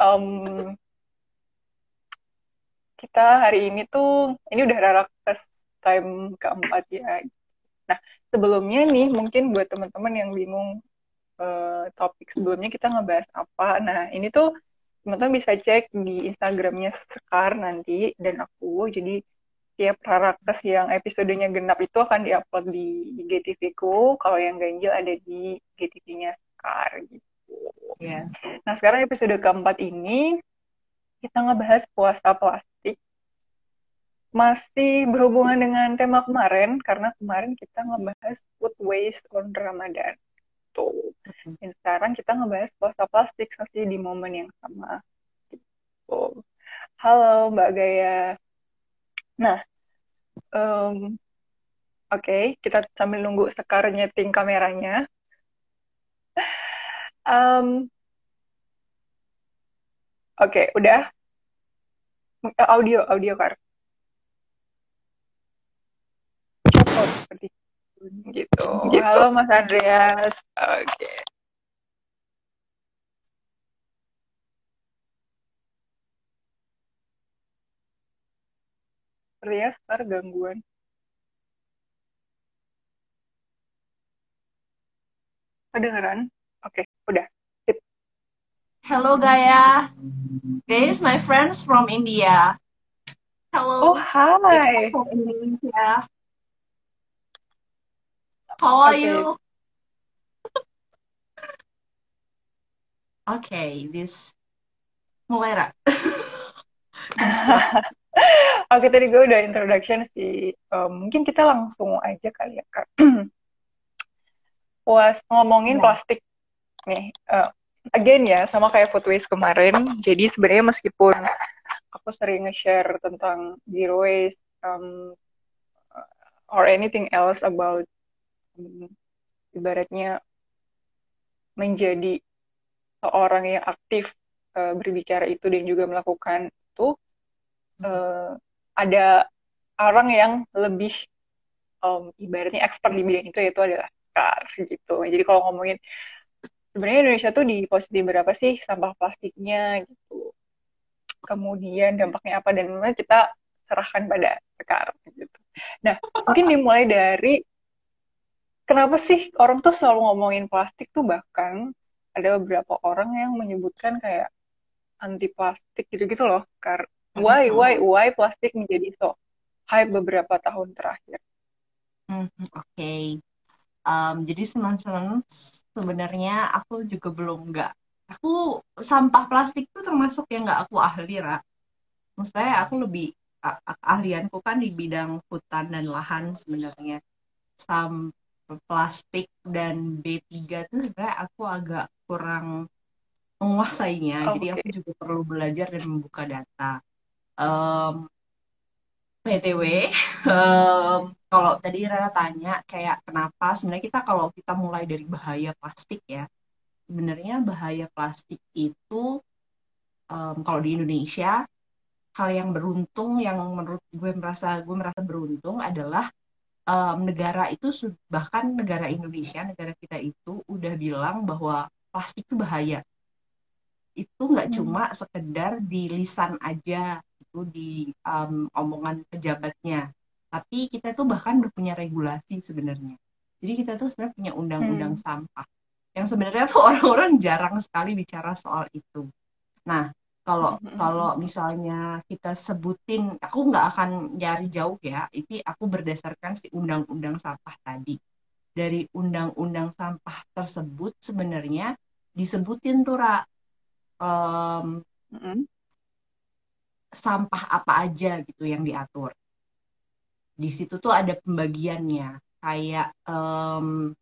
um, kita hari ini tuh ini udah Rarakes time keempat ya. Nah sebelumnya nih mungkin buat teman-teman yang bingung uh, topik sebelumnya kita ngebahas apa. Nah ini tuh teman-teman bisa cek di Instagramnya Sekar nanti dan aku. Jadi tiap Rarakes yang episodenya genap itu akan diupload di GTV ku. Kalau yang ganjil ada di GTV-nya Sekar gitu. Yeah. Nah sekarang episode keempat ini kita ngebahas puasa plastik. Masih berhubungan dengan tema kemarin, karena kemarin kita ngebahas food waste on Ramadan. Tuh. Dan sekarang kita ngebahas puasa plastik masih di momen yang sama. Gitu. Halo Mbak Gaya. Nah, um, oke, okay, kita sambil nunggu Sekar nyeting kameranya. Um, Oke, okay, udah. Audio, audio kar. Seperti gitu. gitu. Halo Mas Andreas. Oke. Okay. Andreas, ntar gangguan. Kedengeran? Oke, okay, udah. Hello, Gaya. This is my friends from India. Hello. Oh, hi. From Indonesia. How are okay. you? okay, this mulai Oke, tadi gue udah introduction sih. Um, mungkin kita langsung aja kali ya, Kak. Puas ngomongin yeah. plastik nih. Uh, again ya sama kayak food waste kemarin jadi sebenarnya meskipun aku sering nge-share tentang zero waste um, or anything else about um, ibaratnya menjadi seorang yang aktif uh, berbicara itu dan juga melakukan itu uh, ada orang yang lebih um, ibaratnya expert di bidang itu yaitu adalah Kar gitu jadi kalau ngomongin sebenarnya Indonesia tuh di posisi berapa sih sampah plastiknya gitu. Kemudian dampaknya apa dan mana kita serahkan pada sekarang gitu. Nah, mungkin dimulai dari kenapa sih orang tuh selalu ngomongin plastik tuh bahkan ada beberapa orang yang menyebutkan kayak anti plastik gitu-gitu loh. Karena why why why plastik menjadi so hype beberapa tahun terakhir. Hmm, Oke. Okay. Um, jadi teman-teman sebenarnya aku juga belum nggak aku sampah plastik itu termasuk yang nggak aku ahli ra. Maksudnya aku lebih ahlianku kan di bidang hutan dan lahan sebenarnya. Sampah plastik dan B3 itu sebenarnya aku agak kurang menguasainya. Oh, jadi aku juga perlu belajar dan membuka data. Um, PTW um, kalau tadi Rara tanya kayak kenapa sebenarnya kita kalau kita mulai dari bahaya plastik ya sebenarnya bahaya plastik itu um, kalau di Indonesia hal yang beruntung yang menurut gue merasa gue merasa beruntung adalah um, negara itu bahkan negara Indonesia negara kita itu udah bilang bahwa plastik itu bahaya itu nggak hmm. cuma sekedar di lisan aja itu di um, omongan pejabatnya tapi kita tuh bahkan udah punya regulasi sebenarnya jadi kita tuh sebenarnya punya undang-undang hmm. sampah yang sebenarnya tuh orang-orang jarang sekali bicara soal itu nah kalau hmm. kalau misalnya kita sebutin aku nggak akan nyari jauh ya ini aku berdasarkan si undang-undang sampah tadi dari undang-undang sampah tersebut sebenarnya disebutin tuh Ra, um, mm-hmm. Sampah apa aja gitu yang diatur. Di situ tuh ada pembagiannya, kayak um,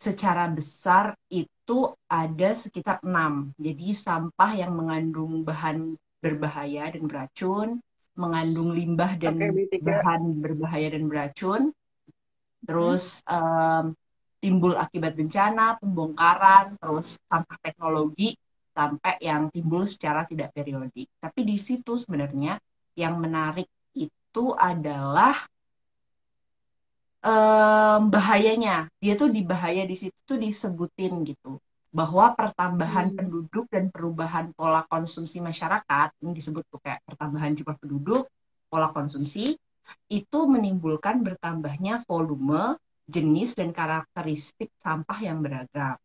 secara besar itu ada sekitar enam. Jadi sampah yang mengandung bahan berbahaya dan beracun, mengandung limbah dan okay, bahan berbahaya dan beracun, terus hmm. um, timbul akibat bencana, pembongkaran, terus sampah teknologi, sampai yang timbul secara tidak periodik. Tapi di situ sebenarnya yang menarik itu adalah um, bahayanya. Dia tuh di bahaya di situ tuh disebutin gitu. bahwa pertambahan Hmm. penduduk dan perubahan pola konsumsi masyarakat ini disebut tuh kayak pertambahan jumlah penduduk, pola konsumsi itu menimbulkan bertambahnya volume, jenis dan karakteristik sampah yang beragam.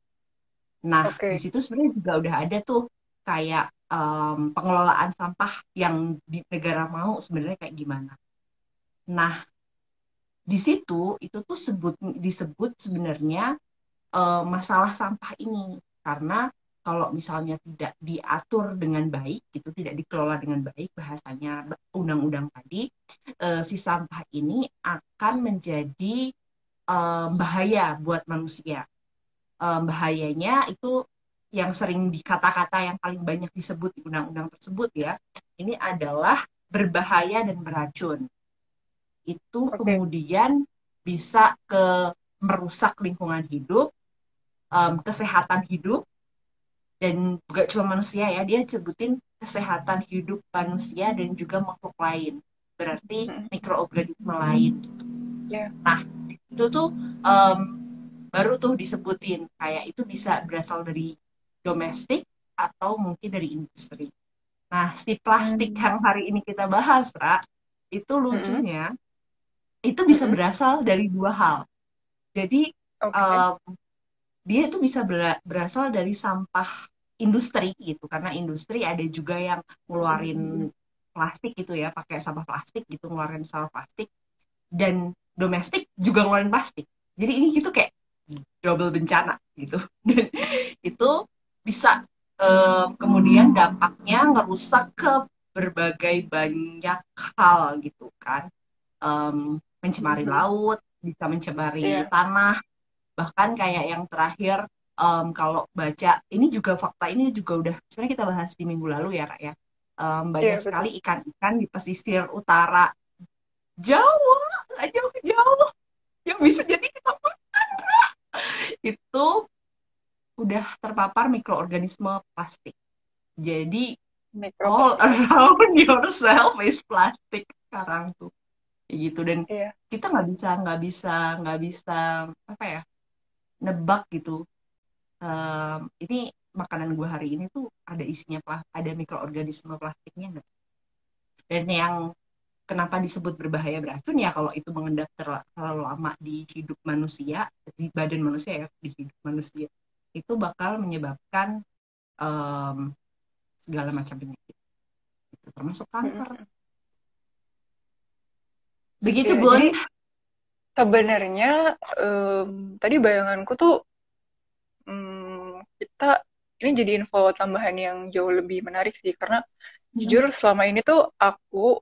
Nah, Oke. di situ sebenarnya juga udah ada tuh kayak em, pengelolaan sampah yang di negara mau sebenarnya kayak gimana. Nah, di situ itu tuh sebut disebut sebenarnya eh, masalah sampah ini karena kalau misalnya tidak diatur dengan baik gitu tidak dikelola dengan baik bahasanya undang-undang tadi eh, si sampah ini akan menjadi eh, bahaya buat manusia Eh, bahayanya itu yang sering dikata-kata yang paling banyak disebut di undang-undang tersebut ya ini adalah berbahaya dan beracun itu Oke. kemudian bisa ke merusak lingkungan hidup em, kesehatan hidup dan gak cuma manusia ya dia sebutin kesehatan hidup manusia dan juga makhluk lain berarti Hmm. mikroorganisme lain Ya. nah itu tuh em, baru tuh disebutin. Kayak itu bisa berasal dari domestik atau mungkin dari industri. Nah si plastik Hmm. yang hari ini kita bahas Ra itu lucunya itu bisa Mm-mm. berasal dari dua hal. Jadi Oke. em, dia itu bisa bera- berasal dari sampah industri gitu. Karena industri ada juga yang ngeluarin plastik gitu ya pakai sampah plastik gitu ngeluarin sampah plastik. Dan domestik juga ngeluarin plastik. Jadi ini gitu kayak double bencana gitu dan itu bisa em, kemudian dampaknya ngerusak ke berbagai banyak hal gitu kan Em, mencemari Mhm. laut bisa mencemari Iya. tanah bahkan kayak yang terakhir em, kalau baca ini juga fakta ini juga udah sebenarnya kita bahas di minggu lalu ya Ra, ya Em, banyak Iya, betul. sekali ikan-ikan di pesisir utara Jawa nggak jauh-jauh yang bisa jadi kita. itu udah terpapar mikroorganisme plastik. Jadi Mikro. all around yourself is plastik sekarang tuh. Kayak gitu. Dan Iya. kita nggak bisa nggak bisa nggak bisa apa ya nebak gitu. Em, ini makanan gue hari ini tuh ada isinya ada mikroorganisme plastiknya nggak? Dan yang kenapa disebut berbahaya beracun? Ya kalau itu mengendap terla- terlalu lama di hidup manusia di badan manusia ya di hidup manusia itu bakal menyebabkan em, segala macam penyakit. Termasuk kanker. Begitu Iya, Bun. sebenarnya em, tadi bayanganku tuh em, kita ini jadi info tambahan yang jauh lebih menarik sih karena Hmm. jujur selama ini tuh aku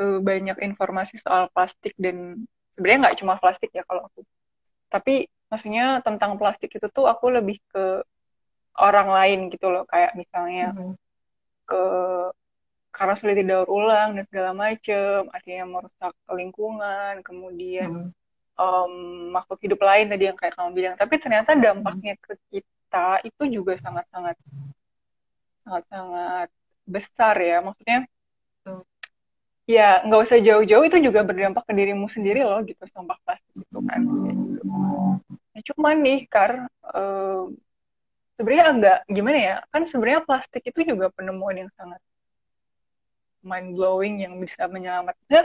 eh, banyak informasi soal plastik dan sebenarnya nggak cuma plastik ya kalau aku tapi maksudnya tentang plastik itu tuh aku lebih ke orang lain gitu loh kayak misalnya Mhm. ke karena sulit didaur ulang dan segala macem artinya merusak lingkungan kemudian Mhm. em, makhluk hidup lain tadi yang kayak kamu bilang. Tapi ternyata dampaknya ke kita itu juga sangat-sangat sangat-sangat besar ya. Maksudnya. Ya nggak usah jauh-jauh itu juga berdampak ke dirimu sendiri loh gitu sampah plastik itu kan. Gitu. Ya, cuman nih Kar, em, sebenarnya agak gimana ya? Kan sebenarnya plastik itu juga penemuan yang sangat mind blowing yang bisa menyelamatkan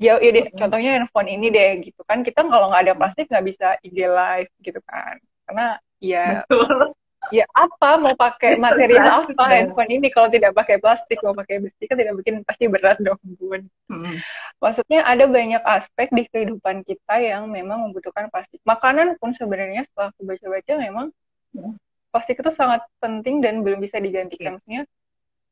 ya, ya deh, contohnya handphone ini deh gitu kan kita kalau nggak ada plastik nggak bisa IG live gitu kan karena ya betul ya apa? Mau pakai material apa? handphone ini kalau tidak pakai plastik. Mau pakai besi kan tidak bikin pasti berat dong bun. Mhm. maksudnya ada banyak aspek di kehidupan kita yang memang membutuhkan plastik. Makanan pun sebenarnya setelah aku baca-baca memang Ya. plastik itu sangat penting dan belum bisa digantikan. Maksudnya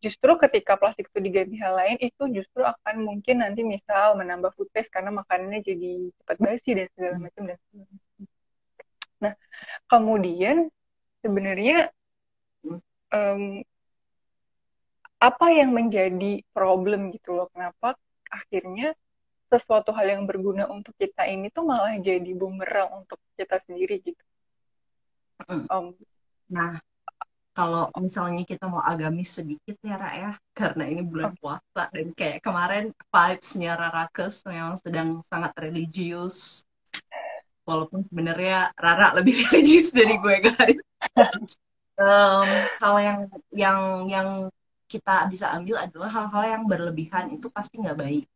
justru ketika plastik itu diganti hal lain itu justru akan mungkin nanti misal menambah food waste karena makanannya jadi cepat basi dan segala macam dan segala macam. Nah, kemudian sebenarnya em, apa yang menjadi problem gitu loh kenapa akhirnya sesuatu hal yang berguna untuk kita ini tuh malah jadi bumerang untuk kita sendiri gitu. Em, Nah, kalau misalnya kita mau agamis sedikit ya, Ra ya, karena ini bulan puasa dan kayak kemarin vibes-nya Rara Kes memang sedang sangat religius. Walaupun sebenarnya Rara lebih religius dari gue guys. Um, hal yang yang yang kita bisa ambil adalah hal-hal yang berlebihan itu pasti nggak baik.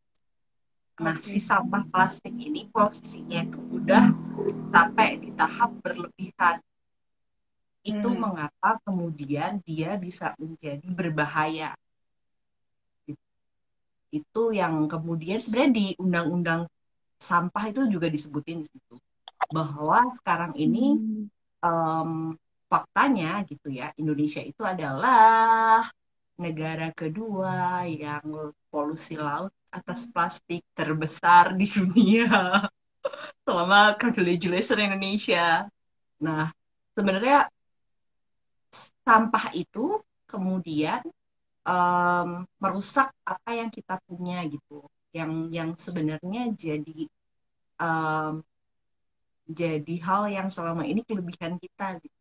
Nah, si sampah plastik ini posisinya itu udah sampai di tahap berlebihan. Itu hmm. mengapa kemudian dia bisa menjadi berbahaya. Itu yang kemudian sebenarnya di undang-undang sampah itu juga disebutin di situ bahwa sekarang ini um, faktanya gitu ya Indonesia itu adalah negara kedua yang polusi laut atas plastik terbesar di dunia selama congratulations Indonesia. Nah, sebenarnya sampah itu kemudian um, merusak apa yang kita punya gitu, yang yang sebenarnya jadi um, jadi hal yang selama ini kelebihan kita gitu.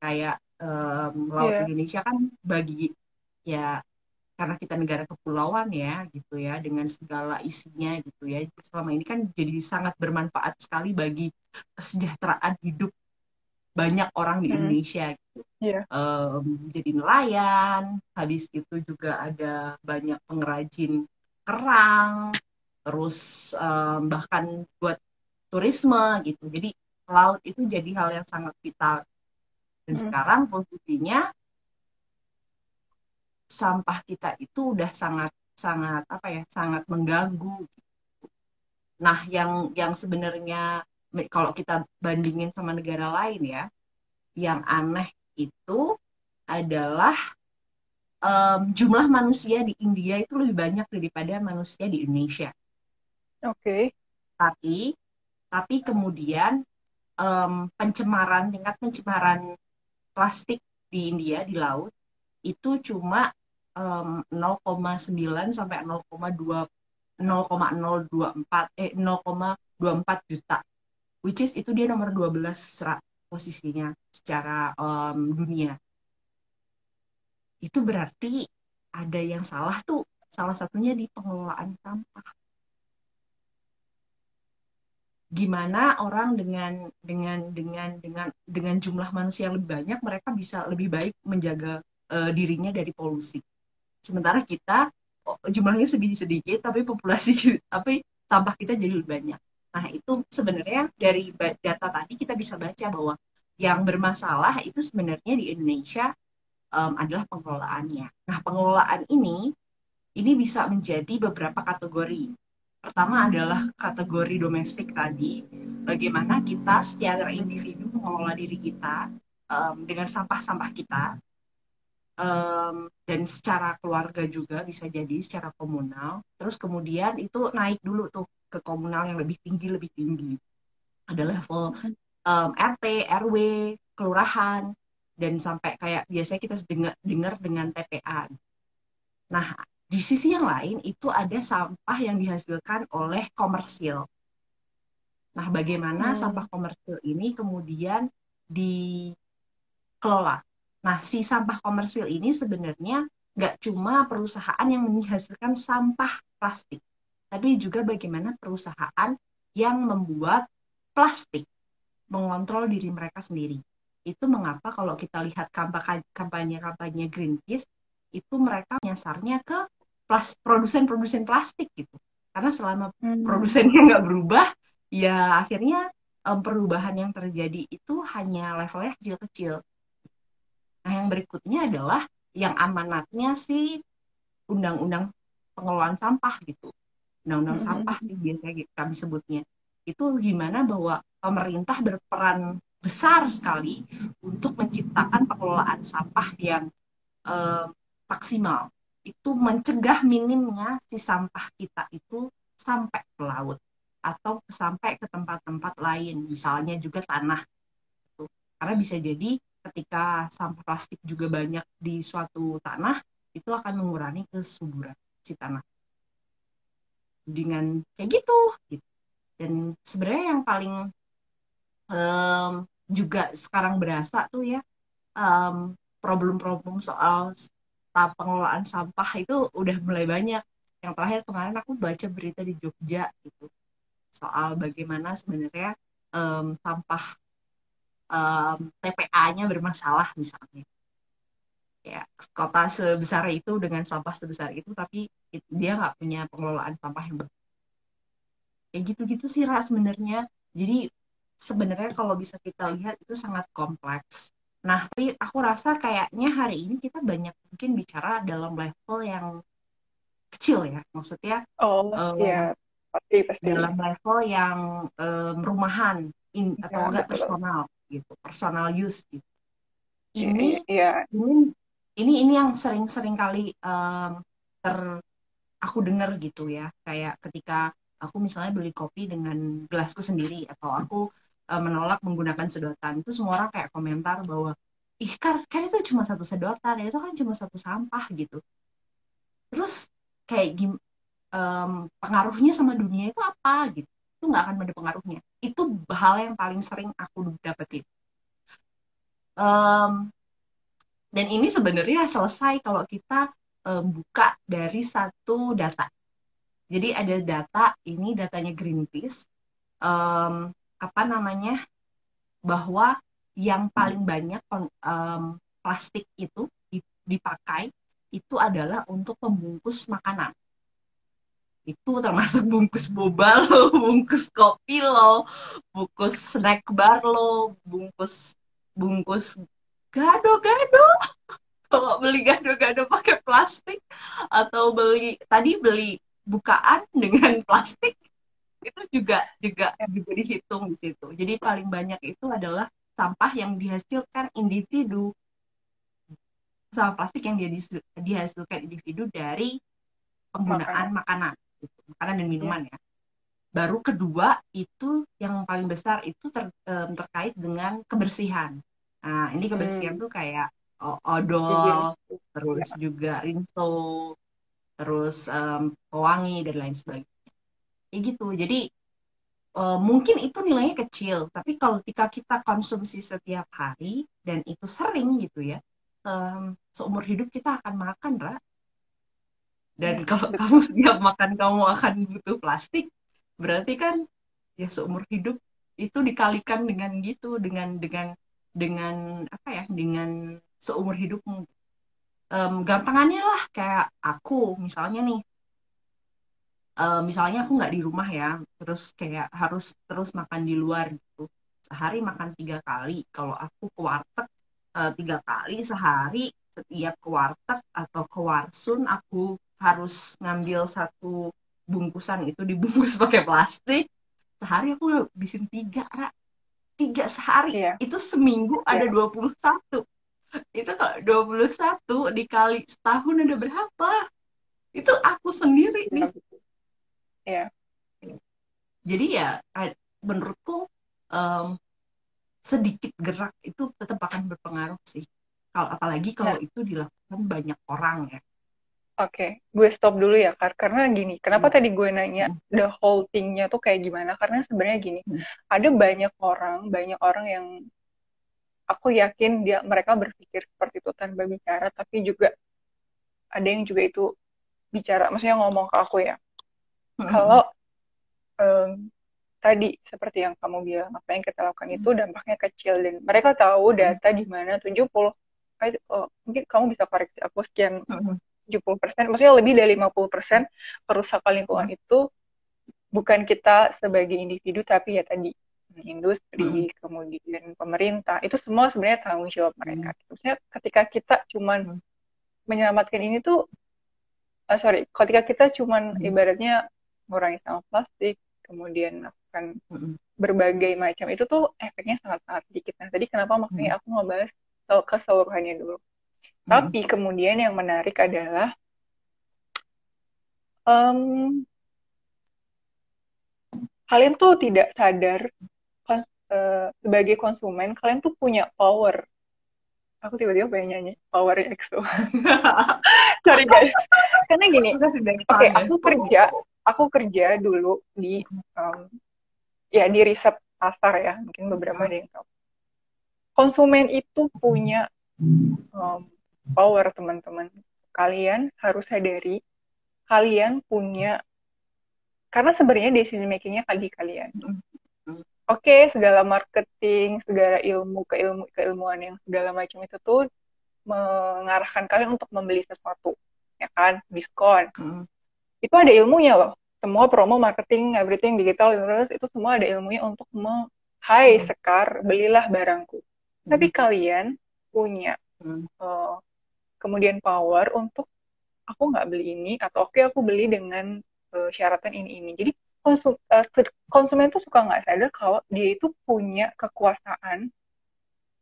Kayak um, laut yeah. Indonesia kan bagi ya karena kita negara kepulauan ya gitu ya dengan segala isinya gitu ya selama ini kan jadi sangat bermanfaat sekali bagi kesejahteraan hidup banyak orang di hmm. Indonesia gitu yeah. Um, jadi nelayan habis itu juga ada banyak pengrajin kerang terus um, bahkan buat turisme gitu jadi laut itu jadi hal yang sangat vital dan hmm. sekarang posisinya sampah kita itu udah sangat sangat apa ya sangat mengganggu. Nah, yang yang sebenarnya kalau kita bandingin sama negara lain ya, yang aneh itu adalah um, jumlah manusia di India itu lebih banyak daripada manusia di Indonesia. Oke. Okay. Tapi tapi kemudian um, pencemaran tingkat pencemaran plastik di India di laut itu cuma um, 0,9 sampai 0,2 0,024 eh 0,24 juta which is itu dia nomor 12 serat posisinya secara um, dunia. Itu berarti ada yang salah tuh salah satunya di pengelolaan sampah gimana orang dengan dengan dengan dengan dengan jumlah manusia yang lebih banyak mereka bisa lebih baik menjaga uh, dirinya dari polusi. Sementara kita oh, jumlahnya sedikit-sedikit tapi populasi tapi sampah kita jadi lebih banyak. Nah, itu sebenarnya dari data tadi kita bisa baca bahwa yang bermasalah itu sebenarnya di Indonesia um, adalah pengelolaannya. Nah, pengelolaan ini ini bisa menjadi beberapa kategori. Pertama adalah kategori domestik tadi, bagaimana kita secara individu mengelola diri kita um, dengan sampah-sampah kita um, dan secara keluarga juga bisa jadi secara komunal. Terus kemudian itu naik dulu tuh ke komunal yang lebih tinggi lebih tinggi. Ada level um, RT, RW, kelurahan dan sampai kayak biasanya kita dengar dengar dengan TPA. Nah, di sisi yang lain itu ada sampah yang dihasilkan oleh komersil. Nah, bagaimana hmm. sampah komersil ini kemudian dikelola? Nah, si sampah komersil ini sebenarnya nggak cuma perusahaan yang menghasilkan sampah plastik, tapi juga bagaimana perusahaan yang membuat plastik mengontrol diri mereka sendiri. Itu mengapa kalau kita lihat kampanye-kampanye Greenpeace, itu mereka nyasarnya ke produsen-produsen plastik gitu. Karena selama hmm. produsennya nggak berubah, ya akhirnya um, perubahan yang terjadi itu hanya levelnya kecil-kecil Nah, yang berikutnya adalah yang amanatnya si undang-undang pengelolaan sampah gitu. Undang-undang mm -hmm. sampah sih biasanya kami sebutnya. Itu gimana bahwa pemerintah berperan besar sekali untuk menciptakan pengelolaan sampah yang eh, maksimal. Itu mencegah minimnya si sampah kita itu sampai ke laut atau sampai ke tempat-tempat lain, misalnya juga tanah. Karena bisa jadi ketika sampah plastik juga banyak di suatu tanah itu akan mengurangi kesuburan si tanah dengan kayak gitu, gitu. dan sebenarnya yang paling um, juga sekarang berasa tuh ya um, problem-problem soal pengelolaan sampah itu udah mulai banyak. Yang terakhir kemarin aku baca berita di Jogja gitu soal bagaimana sebenarnya um, sampah um, TPA-nya bermasalah misalnya. Ya kota sebesar itu dengan sampah sebesar itu tapi dia nggak punya pengelolaan sampah yang baik kayak gitu-gitu sih ras sebenarnya. Jadi sebenarnya kalau bisa kita lihat itu sangat kompleks nah tapi aku rasa kayaknya hari ini kita banyak mungkin bicara dalam level yang kecil ya. Maksudnya oh um, ya pasti pasti. dalam level yang um, rumahan in, ya, atau enggak personal gitu personal use gitu. Ini ya. ini ini ini yang sering-sering kali um, ter aku dengar gitu ya. Kayak ketika aku misalnya beli kopi dengan gelasku sendiri atau aku uh, menolak menggunakan sedotan. Itu semua orang kayak komentar bahwa ih kan kan itu cuma satu sedotan itu kan cuma satu sampah gitu. Terus kayak gim um, pengaruhnya sama dunia itu apa gitu. Itu nggak akan ada pengaruhnya. Itu hal yang paling sering aku dapetin. Um, dan ini sebenarnya selesai kalau kita um, buka dari satu data. Jadi ada data ini datanya Greenpeace. Um, apa namanya bahwa yang paling banyak um, plastik itu dipakai itu adalah untuk pembungkus makanan itu termasuk bungkus boba lo, bungkus kopi lo, bungkus snack bar lo, bungkus bungkus gado-gado. Kalau beli gado-gado pakai plastik atau beli tadi beli bukaan dengan plastik itu juga juga juga dihitung di situ. Jadi paling banyak itu adalah sampah yang dihasilkan individu sampah plastik yang dihasilkan individu dari penggunaan makanan gitu, makanan dan minuman ya. ya. Baru kedua itu yang paling besar itu ter, um, terkait dengan kebersihan. Nah, ini kebersihan hmm. tuh kayak odol, ya. terus juga rinso, terus um, pewangi dan lain sebagainya. Kayak gitu. Jadi uh, mungkin itu nilainya kecil, tapi kalau ketika kita konsumsi setiap hari dan itu sering gitu ya, um, seumur hidup kita akan makan, Ra. Dan iya, kalau kamu setiap makan kamu akan butuh plastik berarti kan ya seumur hidup itu dikalikan dengan gitu dengan dengan dengan apa ya dengan seumur hidupmu. Um, gampangannya lah kayak aku misalnya nih uh, misalnya aku nggak di rumah ya terus kayak harus terus makan di luar gitu. Sehari makan tiga kali. Kalau aku ke warteg uh, tiga kali sehari setiap ke warteg atau ke warsun aku harus ngambil satu bungkusan itu dibungkus pakai plastik. Sehari aku bikin tiga rak tiga sehari. Iya. itu seminggu iya. ada dua puluh satu. Itu kalau satu dikali setahun ada berapa? Itu aku sendiri nih ya jadi ya menurutku um, sedikit gerak itu tetap akan berpengaruh sih kalau apalagi kalau ya. itu dilakukan banyak orang ya Oke, okay. gue stop dulu ya, Kar. Karena gini, kenapa hmm. tadi gue nanya hmm. the whole thing-nya tuh kayak gimana? Karena sebenarnya gini, hmm. ada banyak orang, banyak orang yang aku yakin dia mereka berpikir seperti itu tanpa bicara, tapi juga ada yang juga itu bicara, maksudnya ngomong ke aku ya. Hmm. Kalau um, tadi seperti yang kamu bilang, apa yang kita lakukan itu dampaknya kecil dan mereka tahu data di mana 70 oh, mungkin kamu bisa koreksi aku sekian hmm 70%, maksudnya lebih dari 50% kerusakan lingkungan hmm. itu bukan kita sebagai individu tapi ya tadi industri, hmm. kemudian pemerintah, itu semua sebenarnya tanggung jawab mereka. Maksudnya ketika kita cuman menyelamatkan ini tuh uh, sorry, ketika kita cuman ibaratnya mengurangi sampah plastik, kemudian melakukan hmm. berbagai macam itu tuh efeknya sangat-sangat sedikit. Nah, tadi kenapa makanya hmm. aku ngebahas keseluruhannya dulu. Tapi kemudian yang menarik adalah um, kalian tuh tidak sadar kons uh, sebagai konsumen kalian tuh punya power. Aku tiba-tiba pengen nyanyi power EXO. Sorry guys. Karena gini, oke okay, aku kerja, aku kerja dulu di um, ya di riset pasar ya, mungkin beberapa ada yang tahu. Konsumen itu punya um, power teman-teman. Kalian harus sadari kalian punya karena sebenarnya decision makingnya di kalian. oke okay, segala marketing segala ilmu keilmu keilmuan yang segala macam itu tuh mengarahkan kalian untuk membeli sesuatu ya kan diskon hmm. Itu ada ilmunya loh. Semua promo marketing everything digital itu semua ada ilmunya untuk me Hai hmm. Sekar belilah barangku. Hmm. tapi kalian punya hmm. uh, kemudian power untuk aku nggak beli ini atau oke okay, aku beli dengan uh, syaratan ini ini. Jadi konsum, uh, konsumen tuh suka nggak sadar kalau dia itu punya kekuasaan.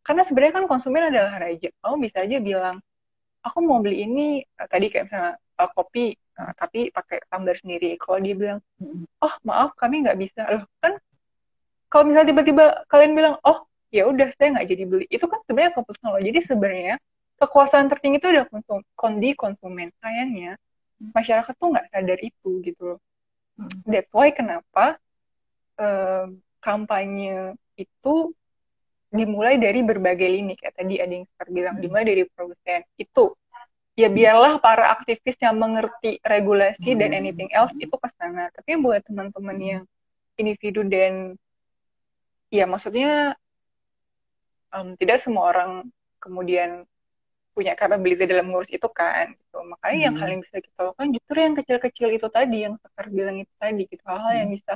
Karena sebenarnya kan konsumen adalah raja. Kamu bisa aja bilang aku mau beli ini. Uh, tadi kayak misalnya uh, kopi uh, tapi pakai tumbler sendiri. Kalau dia bilang oh maaf kami nggak bisa. Loh kan kalau misalnya tiba-tiba kalian bilang oh ya udah saya nggak jadi beli. Itu kan sebenarnya keputusan lo. Jadi sebenarnya kekuasaan tertinggi itu udah konsum kondi konsumen sayangnya masyarakat tuh nggak sadar itu gitu loh. Hmm. that's why kenapa uh, kampanye itu dimulai dari berbagai lini. Kayak tadi ada yang bilang hmm. dimulai dari produsen. Itu ya biarlah para aktivis yang mengerti regulasi dan hmm. anything else itu ke sana tapi buat teman-teman yang individu dan ya maksudnya um, tidak semua orang kemudian punya capability dalam ngurus itu kan gitu. makanya hmm. yang paling bisa kita lakukan justru yang kecil-kecil itu tadi yang Sekar bilang itu tadi gitu hal-hal hmm. yang bisa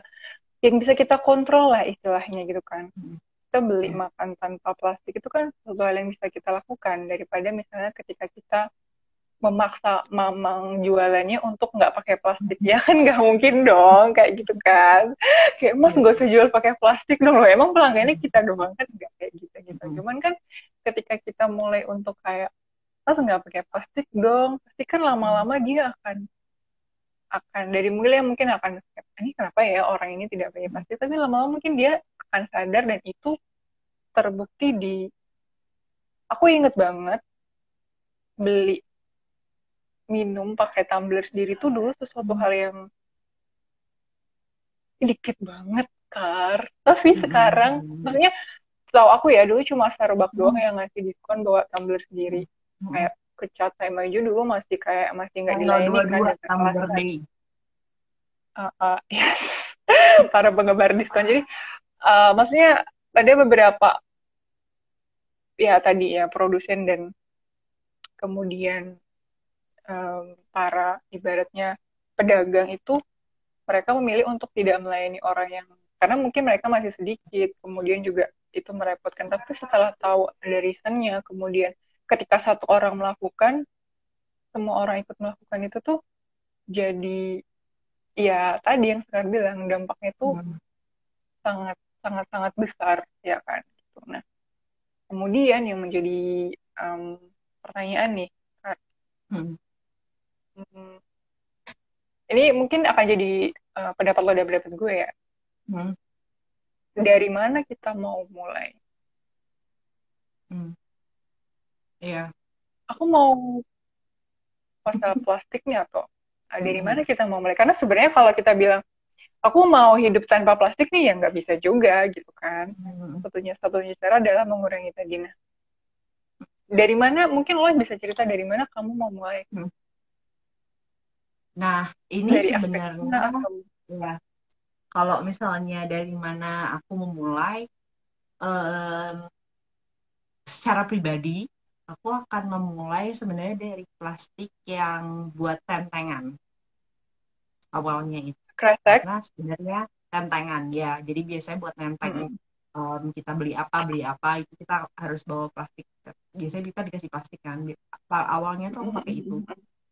yang bisa kita kontrol lah istilahnya gitu kan hmm kita beli hmm. makan tanpa plastik itu kan sesuatu hal yang bisa kita lakukan daripada misalnya ketika kita memaksa mamang jualannya untuk nggak pakai plastik. Ya kan nggak mungkin dong kayak gitu kan. Kayak mas nggak usah jual pakai plastik dong loh. Emang pelanggannya kita doang kan nggak kayak gitu gitu. Hmm. cuman kan ketika kita mulai untuk kayak mas nggak pakai plastik dong pasti kan lama-lama dia akan akan dari mulai mungkin akan ini kenapa ya orang ini tidak pakai plastik? Tapi lama-lama mungkin dia akan sadar dan itu terbukti di aku inget banget beli minum pakai tumbler sendiri tuh dulu sesuatu hal yang dikit banget kar. Tapi hmm. sekarang maksudnya tahu aku ya dulu cuma Starbucks doang yang ngasih diskon bawa tumbler sendiri. Hmm. kayak ke chat time aja dulu masih kayak masih nggak dilayani kan uh, uh, yes. Para penggemar diskon. Jadi uh, maksudnya ada beberapa ya tadi ya produsen dan kemudian um, para ibaratnya pedagang itu mereka memilih untuk tidak melayani orang yang karena mungkin mereka masih sedikit kemudian juga itu merepotkan tapi setelah tahu ada reasonnya kemudian ketika satu orang melakukan semua orang ikut melakukan itu tuh jadi ya tadi yang sekarang bilang dampaknya itu hmm. sangat sangat sangat besar ya kan gitu. nah kemudian yang menjadi um, pertanyaan nih kan hmm. Hmm, ini mungkin akan jadi uh, pendapat lo dan pendapat gue ya hmm. dari mana kita mau mulai hmm. Iya. Aku mau masalah plastik nih atau uh, dari hmm. mana kita mau mulai? Karena sebenarnya kalau kita bilang aku mau hidup tanpa plastik nih ya nggak bisa juga gitu kan hmm. satunya satunya cara adalah mengurangi tadi nah dari mana mungkin lo bisa cerita dari mana kamu mau mulai hmm. Nah ini dari sebenarnya ya kalau misalnya dari mana aku memulai um, secara pribadi aku akan memulai sebenarnya dari plastik yang buat tentengan awalnya itu Kresek. Karena sebenarnya tentengan ya. Jadi biasanya buat nenteng mm -hmm. um, kita beli apa beli apa itu kita harus bawa plastik. Biasanya kita dikasih plastik kan. Awalnya tuh aku pakai itu.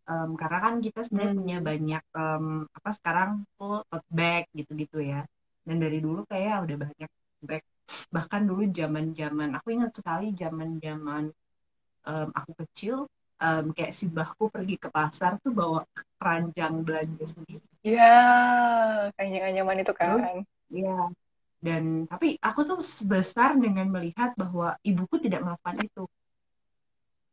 Um, karena kan kita sebenarnya mm -hmm. punya banyak um, apa sekarang tuh tote bag gitu-gitu ya. Dan dari dulu kayak udah banyak bag. Bahkan dulu zaman-zaman aku ingat sekali zaman-zaman um, aku kecil um, kayak si bahku pergi ke pasar tuh bawa keranjang belanja sendiri Iya, kayaknya nyaman itu kan. Iya. Dan tapi aku tuh sebesar dengan melihat bahwa ibuku tidak melakukan itu.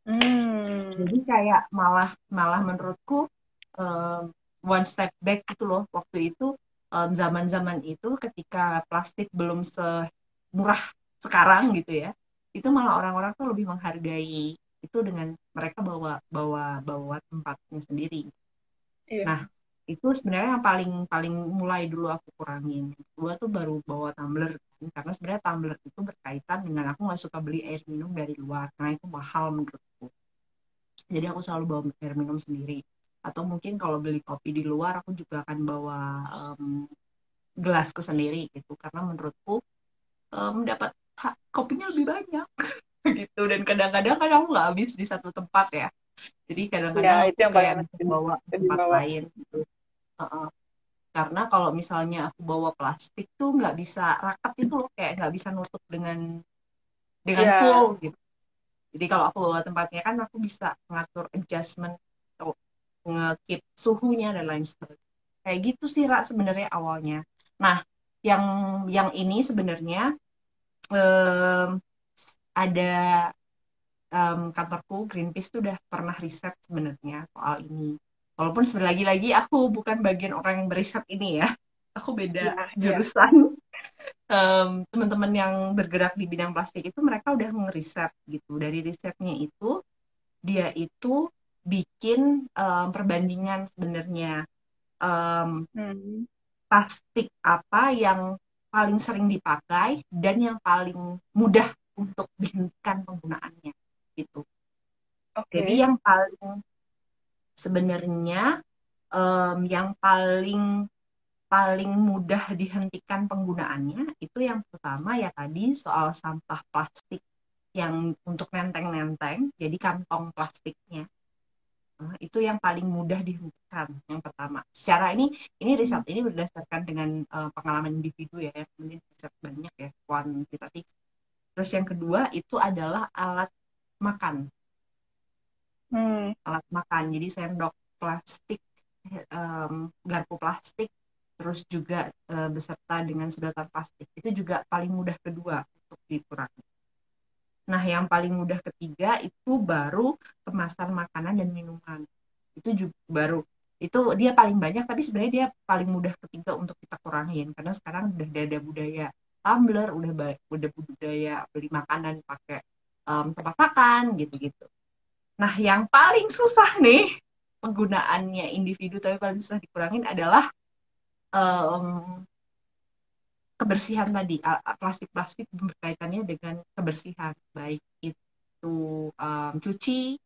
Hmm. Jadi kayak malah malah menurutku um, one step back itu loh waktu itu zaman zaman-zaman itu ketika plastik belum semurah sekarang gitu ya. Itu malah orang-orang tuh lebih menghargai itu dengan mereka bawa bawa bawa tempatnya sendiri. Iya. Nah, itu sebenarnya yang paling paling mulai dulu aku kurangin kedua tuh baru bawa tumbler karena sebenarnya tumbler itu berkaitan dengan aku nggak suka beli air minum dari luar karena itu mahal menurutku jadi aku selalu bawa air minum sendiri. Atau mungkin kalau beli kopi di luar aku juga akan bawa um, gelasku sendiri gitu. Karena menurutku um, dapat kopinya lebih banyak. Gitu. Dan kadang-kadang kan aku nggak habis di satu tempat ya. Jadi kadang-kadang ya, itu yang kayak bawa tempat lain gitu. Uh -uh. karena kalau misalnya aku bawa plastik tuh nggak bisa rakat itu loh. Kayak nggak bisa nutup dengan dengan yeah. full gitu jadi kalau aku bawa tempatnya kan aku bisa ngatur adjustment atau ngekip suhunya dan lain sebagainya. Kayak gitu sih rak sebenarnya awalnya. Nah yang yang ini sebenarnya um, ada um, kantorku Greenpeace tuh udah pernah riset sebenarnya soal ini. Walaupun lagi-lagi aku bukan bagian orang yang beriset ini ya. Aku beda ya, jurusan. ya. Um, teman-teman yang bergerak di bidang plastik itu mereka udah ngeriset gitu dari risetnya itu dia itu bikin um, perbandingan sebenarnya um, hmm. plastik apa yang paling sering dipakai dan yang paling mudah untuk dihentikan penggunaannya gitu. Okay. Jadi yang paling sebenarnya um, yang paling paling mudah dihentikan penggunaannya itu yang pertama ya tadi soal sampah plastik yang untuk nenteng-nenteng jadi kantong plastiknya. Nah, itu yang paling mudah dihentikan yang pertama. Secara ini ini riset ini berdasarkan dengan uh, pengalaman individu ya kemudian riset banyak ya kuantitatif. Terus yang kedua itu adalah alat makan. Hmm. alat makan jadi sendok plastik um, garpu plastik terus juga uh, beserta dengan sedotan plastik itu juga paling mudah kedua untuk dikurangi. Nah, yang paling mudah ketiga itu baru kemasan makanan dan minuman. Itu juga baru itu dia paling banyak tapi sebenarnya dia paling mudah ketiga untuk kita kurangin karena sekarang udah ada budaya tumbler, udah udah budaya beli makanan pakai um, tempat makan gitu-gitu. Nah, yang paling susah nih penggunaannya individu tapi paling susah dikurangin adalah um, kebersihan tadi plastik-plastik berkaitannya dengan kebersihan. Baik itu um, cuci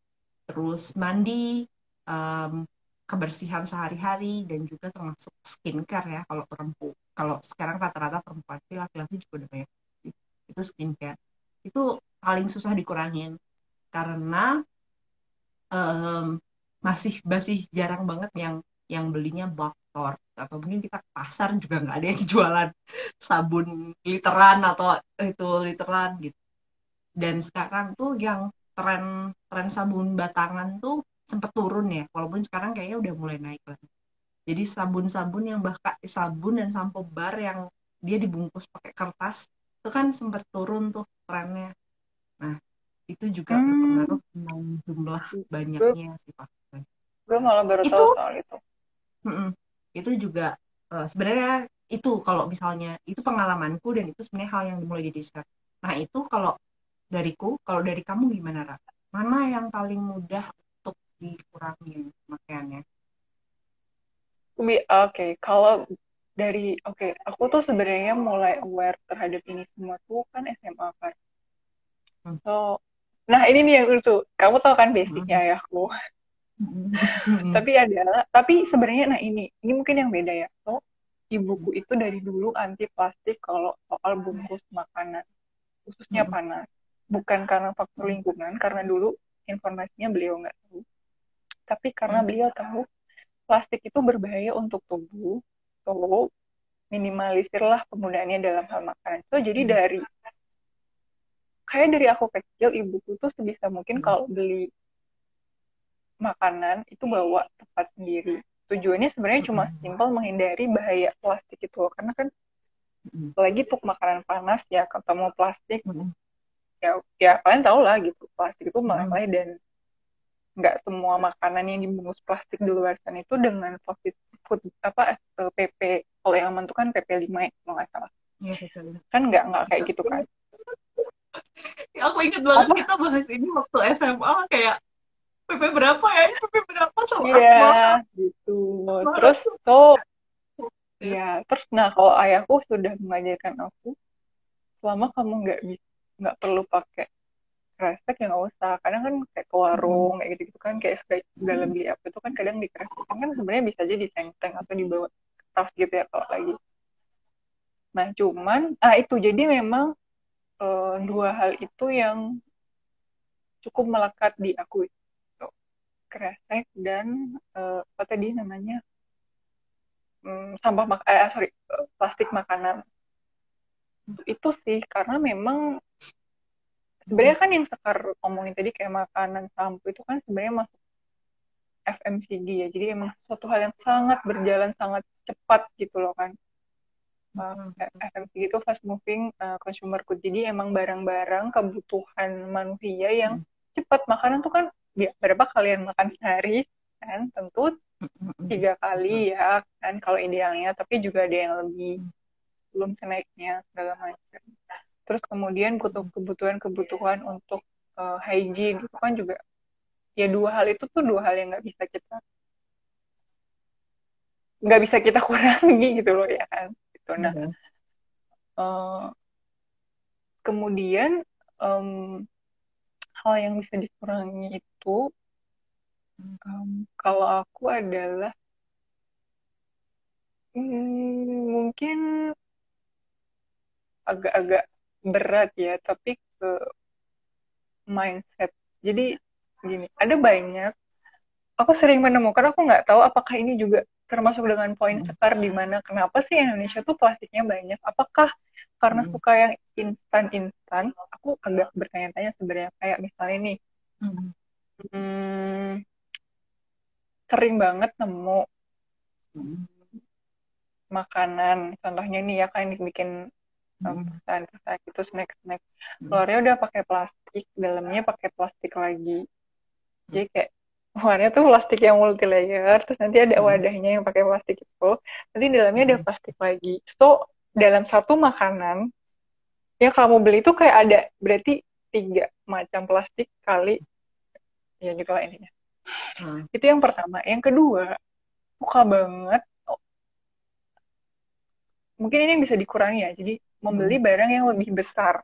terus mandi um, kebersihan sehari-hari dan juga termasuk skincare ya kalau perempuan kalau sekarang rata-rata perempuan sih laki-laki juga udah banyak itu skincare. Itu paling susah dikurangin karena um, masih masih jarang banget yang yang belinya bulk store atau mungkin kita ke pasar juga nggak ada yang jualan sabun literan atau itu literan gitu. Dan sekarang tuh yang tren tren sabun batangan tuh sempat turun ya. Walaupun sekarang kayaknya udah mulai naik lagi. Jadi sabun-sabun yang bahkan sabun dan sampo bar yang dia dibungkus pakai kertas itu kan sempat turun tuh trennya. Nah itu juga hmm. berpengaruh dengan jumlah banyaknya sih gue malah baru itu, tahu soal itu itu juga uh, sebenarnya itu kalau misalnya itu pengalamanku dan itu sebenarnya hal yang dimulai di riset. Nah itu kalau dariku, kalau dari kamu gimana Ra? Mana yang paling mudah untuk dikurangi makanya? Oke, okay. kalau dari oke, okay, aku tuh sebenarnya mulai aware terhadap ini semua tuh kan SMA kan. Hmm. So, nah ini nih yang lucu. Kamu tahu kan basicnya hmm. Tapi ada tapi sebenarnya nah ini ini mungkin yang beda ya. So ibuku itu dari dulu anti plastik kalau soal bungkus makanan khususnya panas. Bukan karena faktor lingkungan karena dulu informasinya beliau nggak tahu. Tapi karena hmm. beliau tahu plastik itu berbahaya untuk tubuh so minimalisirlah penggunaannya dalam hal makanan. So jadi hmm. dari kayak dari aku kecil ibuku tuh sebisa mungkin kalau beli makanan itu bawa tempat sendiri. Tujuannya sebenarnya cuma simpel menghindari bahaya plastik itu karena kan lagi untuk makanan panas ya ketemu plastik ya ya kalian tahu lah gitu plastik itu malah dan nggak semua makanan yang dibungkus plastik di luar sana itu dengan food, food apa PP eh, kalau yang aman itu kan PP 5 ya kalau nggak salah. Ya, kan nggak nggak kayak gitu kan? Aku inget banget apa? kita bahas ini waktu SMA kayak PP berapa ya? PP berapa? Iya, yeah, gitu. oh, terus tuh ya terus nah kalau ayahku sudah mengajarkan aku selama kamu nggak bisa nggak perlu pakai kresek ya nggak usah. Kadang kan kayak ke warung kayak gitu gitu kan kayak segala beli apa itu kan kadang di kresek kan sebenarnya bisa aja di teng atau dibawa tas gitu ya kalau lagi. Nah cuman ah itu. Jadi memang uh, dua hal itu yang cukup melekat di aku kresek dan uh, apa tadi namanya um, sampah mak eh, sorry plastik makanan. Itu sih karena memang sebenarnya kan yang sekar omongin tadi kayak makanan sampo itu kan sebenarnya masuk FMCG ya. Jadi emang suatu hal yang sangat berjalan sangat cepat gitu loh kan. Uh, FMCG itu fast moving uh, consumer good jadi emang barang-barang kebutuhan manusia yang hmm cepat. Makanan tuh kan berapa kalian makan sehari? Kan tentu tiga kali ya kan kalau idealnya. Tapi juga ada yang lebih belum snacknya segala macam. Terus kemudian kebutuhan-kebutuhan untuk uh, hygiene. Itu kan juga ya dua hal itu tuh dua hal yang nggak bisa kita nggak bisa kita kurangi gitu loh ya kan. Gitu. Nah uh, kemudian um, hal yang bisa dikurangi itu um, kalau aku adalah hmm, mungkin agak-agak berat ya tapi ke mindset jadi gini ada banyak aku sering menemukan aku nggak tahu apakah ini juga termasuk dengan poin hmm. sekar di mana kenapa sih Indonesia tuh plastiknya banyak apakah karena hmm. suka yang instan-instan aku agak bertanya-tanya sebenarnya kayak misalnya nih hmm. Hmm, sering banget nemu hmm. makanan. Contohnya nih ya kan bikin um, pesan-pesan itu snack-snack hmm. luarnya udah pakai plastik dalamnya pakai plastik lagi. Jadi kayak luarnya tuh plastik yang multi layer terus nanti ada wadahnya yang pakai plastik itu. Nanti dalamnya ada plastik lagi. So dalam satu makanan yang kamu beli itu kayak ada berarti tiga macam plastik kali ya gitu lah intinya hmm. itu yang pertama yang kedua suka banget oh, mungkin ini bisa dikurangi ya jadi membeli hmm. barang yang lebih besar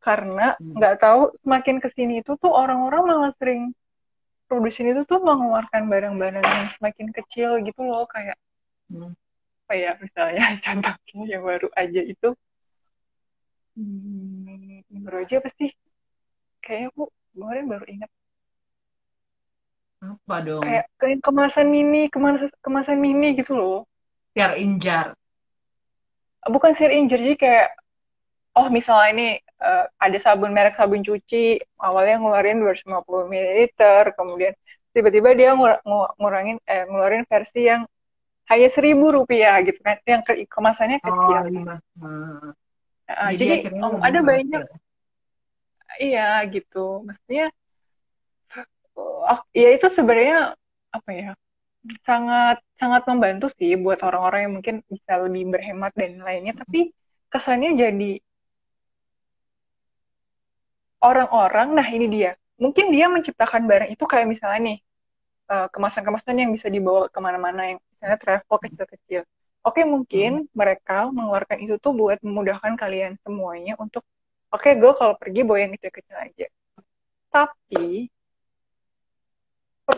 karena hmm. nggak hmm. tahu semakin ke sini itu tuh orang-orang malah sering produsen itu tuh mengeluarkan barang-barang yang semakin kecil gitu loh kayak hmm apa ya misalnya contohnya yang baru aja itu hmm, baru aja apa sih kayaknya aku kemarin baru ingat apa dong? Kayak kemasan mini kemasan kemasan mini gitu loh. Share injar. Bukan share injar jadi kayak oh misalnya ini uh, ada sabun merek sabun cuci awalnya ngeluarin 250 ml kemudian tiba-tiba dia ngur ngurangin eh ngeluarin versi yang hanya seribu rupiah gitu kan yang ke kemasannya oh, kecil. oh, iya. Hmm. Nah, jadi, jadi um, ada banyak iya gitu. Mestinya oh, ya itu sebenarnya apa ya sangat sangat membantu sih buat orang-orang yang mungkin bisa lebih berhemat dan lainnya tapi kesannya jadi orang-orang nah ini dia mungkin dia menciptakan barang itu kayak misalnya nih eh, kemasan-kemasan yang bisa dibawa ke mana-mana yang misalnya travel kecil-kecil. Oke, mungkin hmm. mereka mengeluarkan itu tuh buat memudahkan kalian semuanya untuk, oke, okay, gue kalau pergi bawa yang kecil-kecil aja. Tapi,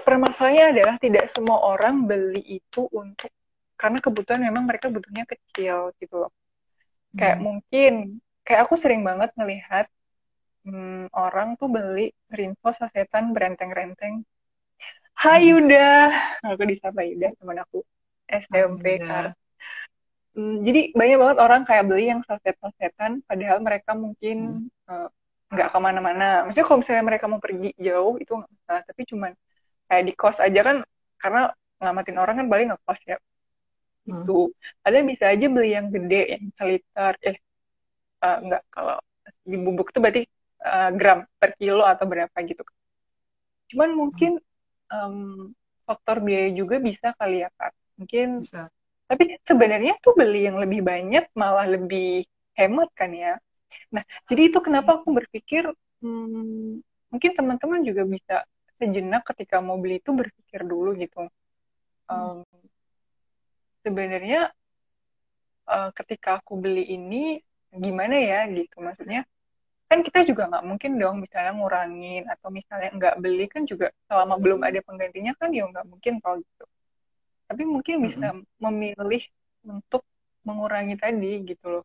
permasalahannya adalah tidak semua orang beli itu untuk, karena kebutuhan memang mereka butuhnya kecil gitu loh. Kayak hmm. mungkin, kayak aku sering banget ngelihat hmm, orang tuh beli rinso sasetan berenteng-renteng Hai Yuda, aku disapa Yuda teman aku SMP kan. Hmm, jadi banyak banget orang kayak beli yang saset-sasetan, padahal mereka mungkin hmm. uh, nggak ke mana-mana. Maksudnya kalau misalnya mereka mau pergi jauh itu nggak masalah, tapi cuman kayak di kos aja kan, karena ngelamatin orang kan paling nggak kos ya. Hmm. Itu. Ada bisa aja beli yang gede, yang seliter, eh uh, nggak kalau di bubuk itu berarti uh, gram per kilo atau berapa gitu. Cuman mungkin um, faktor biaya juga bisa kali ya kak mungkin Bisa. tapi sebenarnya tuh beli yang lebih banyak malah lebih hemat kan ya nah jadi itu kenapa aku berpikir hmm, mungkin teman-teman juga bisa sejenak ketika mau beli itu berpikir dulu gitu. Um, sebenarnya uh, ketika aku beli ini gimana ya gitu? Maksudnya kan kita juga nggak mungkin dong misalnya ngurangin atau misalnya nggak beli kan juga selama belum ada penggantinya kan ya nggak mungkin kalau gitu. Tapi mungkin bisa mm-hmm. memilih untuk mengurangi tadi gitu loh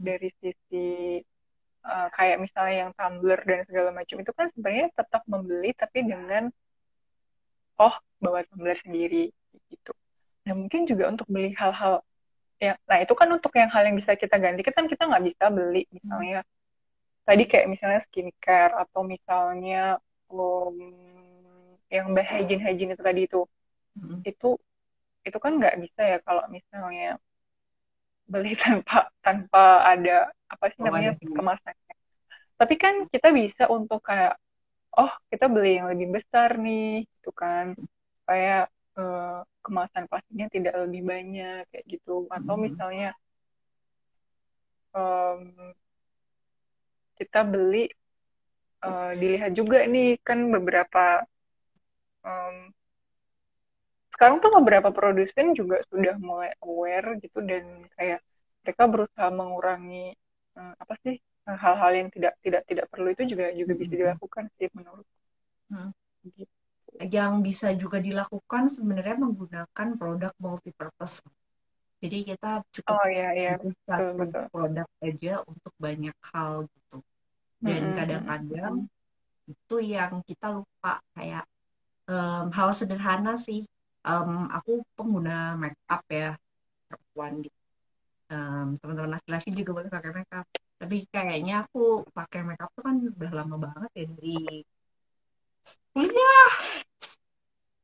dari sisi uh, kayak misalnya yang tumbler dan segala macam itu kan sebenarnya tetap membeli tapi dengan oh bawa tumbler sendiri gitu nah mungkin juga untuk beli hal-hal yang nah itu kan untuk yang hal yang bisa kita ganti kan kita nggak bisa beli misalnya hmm tadi kayak misalnya skincare atau misalnya um, yang hygiene hygiene itu tadi itu hmm. itu itu kan nggak bisa ya kalau misalnya beli tanpa tanpa ada apa sih namanya oh, kemasannya. Tapi kan kita bisa untuk kayak oh kita beli yang lebih besar nih gitu kan. Supaya uh, kemasan plastiknya tidak lebih banyak kayak gitu. Atau hmm. misalnya um, kita beli uh, dilihat juga nih kan beberapa um, sekarang tuh beberapa produsen juga sudah mulai aware gitu dan kayak mereka berusaha mengurangi uh, apa sih hal-hal yang tidak tidak tidak perlu itu juga juga bisa hmm. dilakukan sih menurut hmm. gitu. yang bisa juga dilakukan sebenarnya menggunakan produk multi purpose jadi kita cukup oh, iya, iya. satu betul, produk aja untuk banyak hal gitu dan kadang-kadang itu yang kita lupa kayak um, hal sederhana sih um, aku pengguna make up ya perempuan gitu. Um, teman-teman laki-laki juga boleh pakai make up tapi kayaknya aku pakai make up tuh kan udah lama banget ya dari kuliah.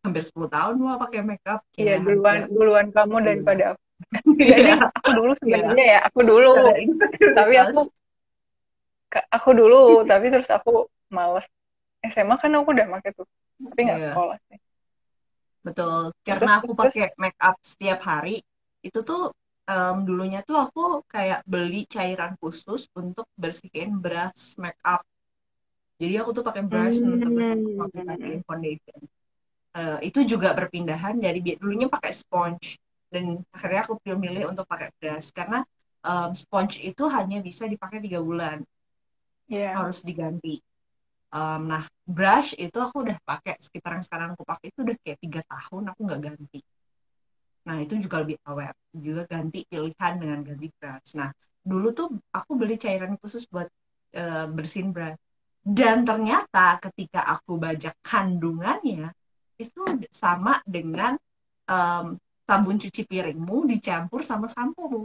Hampir 10 tahun mau pakai make up iya duluan duluan kamu iya. daripada aku. Jadi aku dulu sebenarnya ya aku dulu. Tapi aku aku dulu tapi terus aku males. SMA kan aku udah pakai tuh tapi nggak yeah. sekolah sih betul. Karena aku pakai make up setiap hari itu tuh um, dulunya tuh aku kayak beli cairan khusus untuk bersihin brush make up. Jadi aku tuh pakai brush hmm. untuk pakai foundation. Uh, itu juga perpindahan dari dulunya pakai sponge. Dan akhirnya aku pilih milih untuk pakai brush. Karena um, sponge itu hanya bisa dipakai tiga bulan. Yeah. harus diganti. Um, nah brush itu aku udah pakai sekitar yang sekarang aku pakai itu udah kayak tiga tahun aku nggak ganti. Nah itu juga lebih awet, juga ganti pilihan dengan ganti brush. Nah dulu tuh aku beli cairan khusus buat uh, bersihin brush. Dan ternyata ketika aku bajak kandungannya itu sama dengan um, sabun cuci piringmu dicampur sama sampo.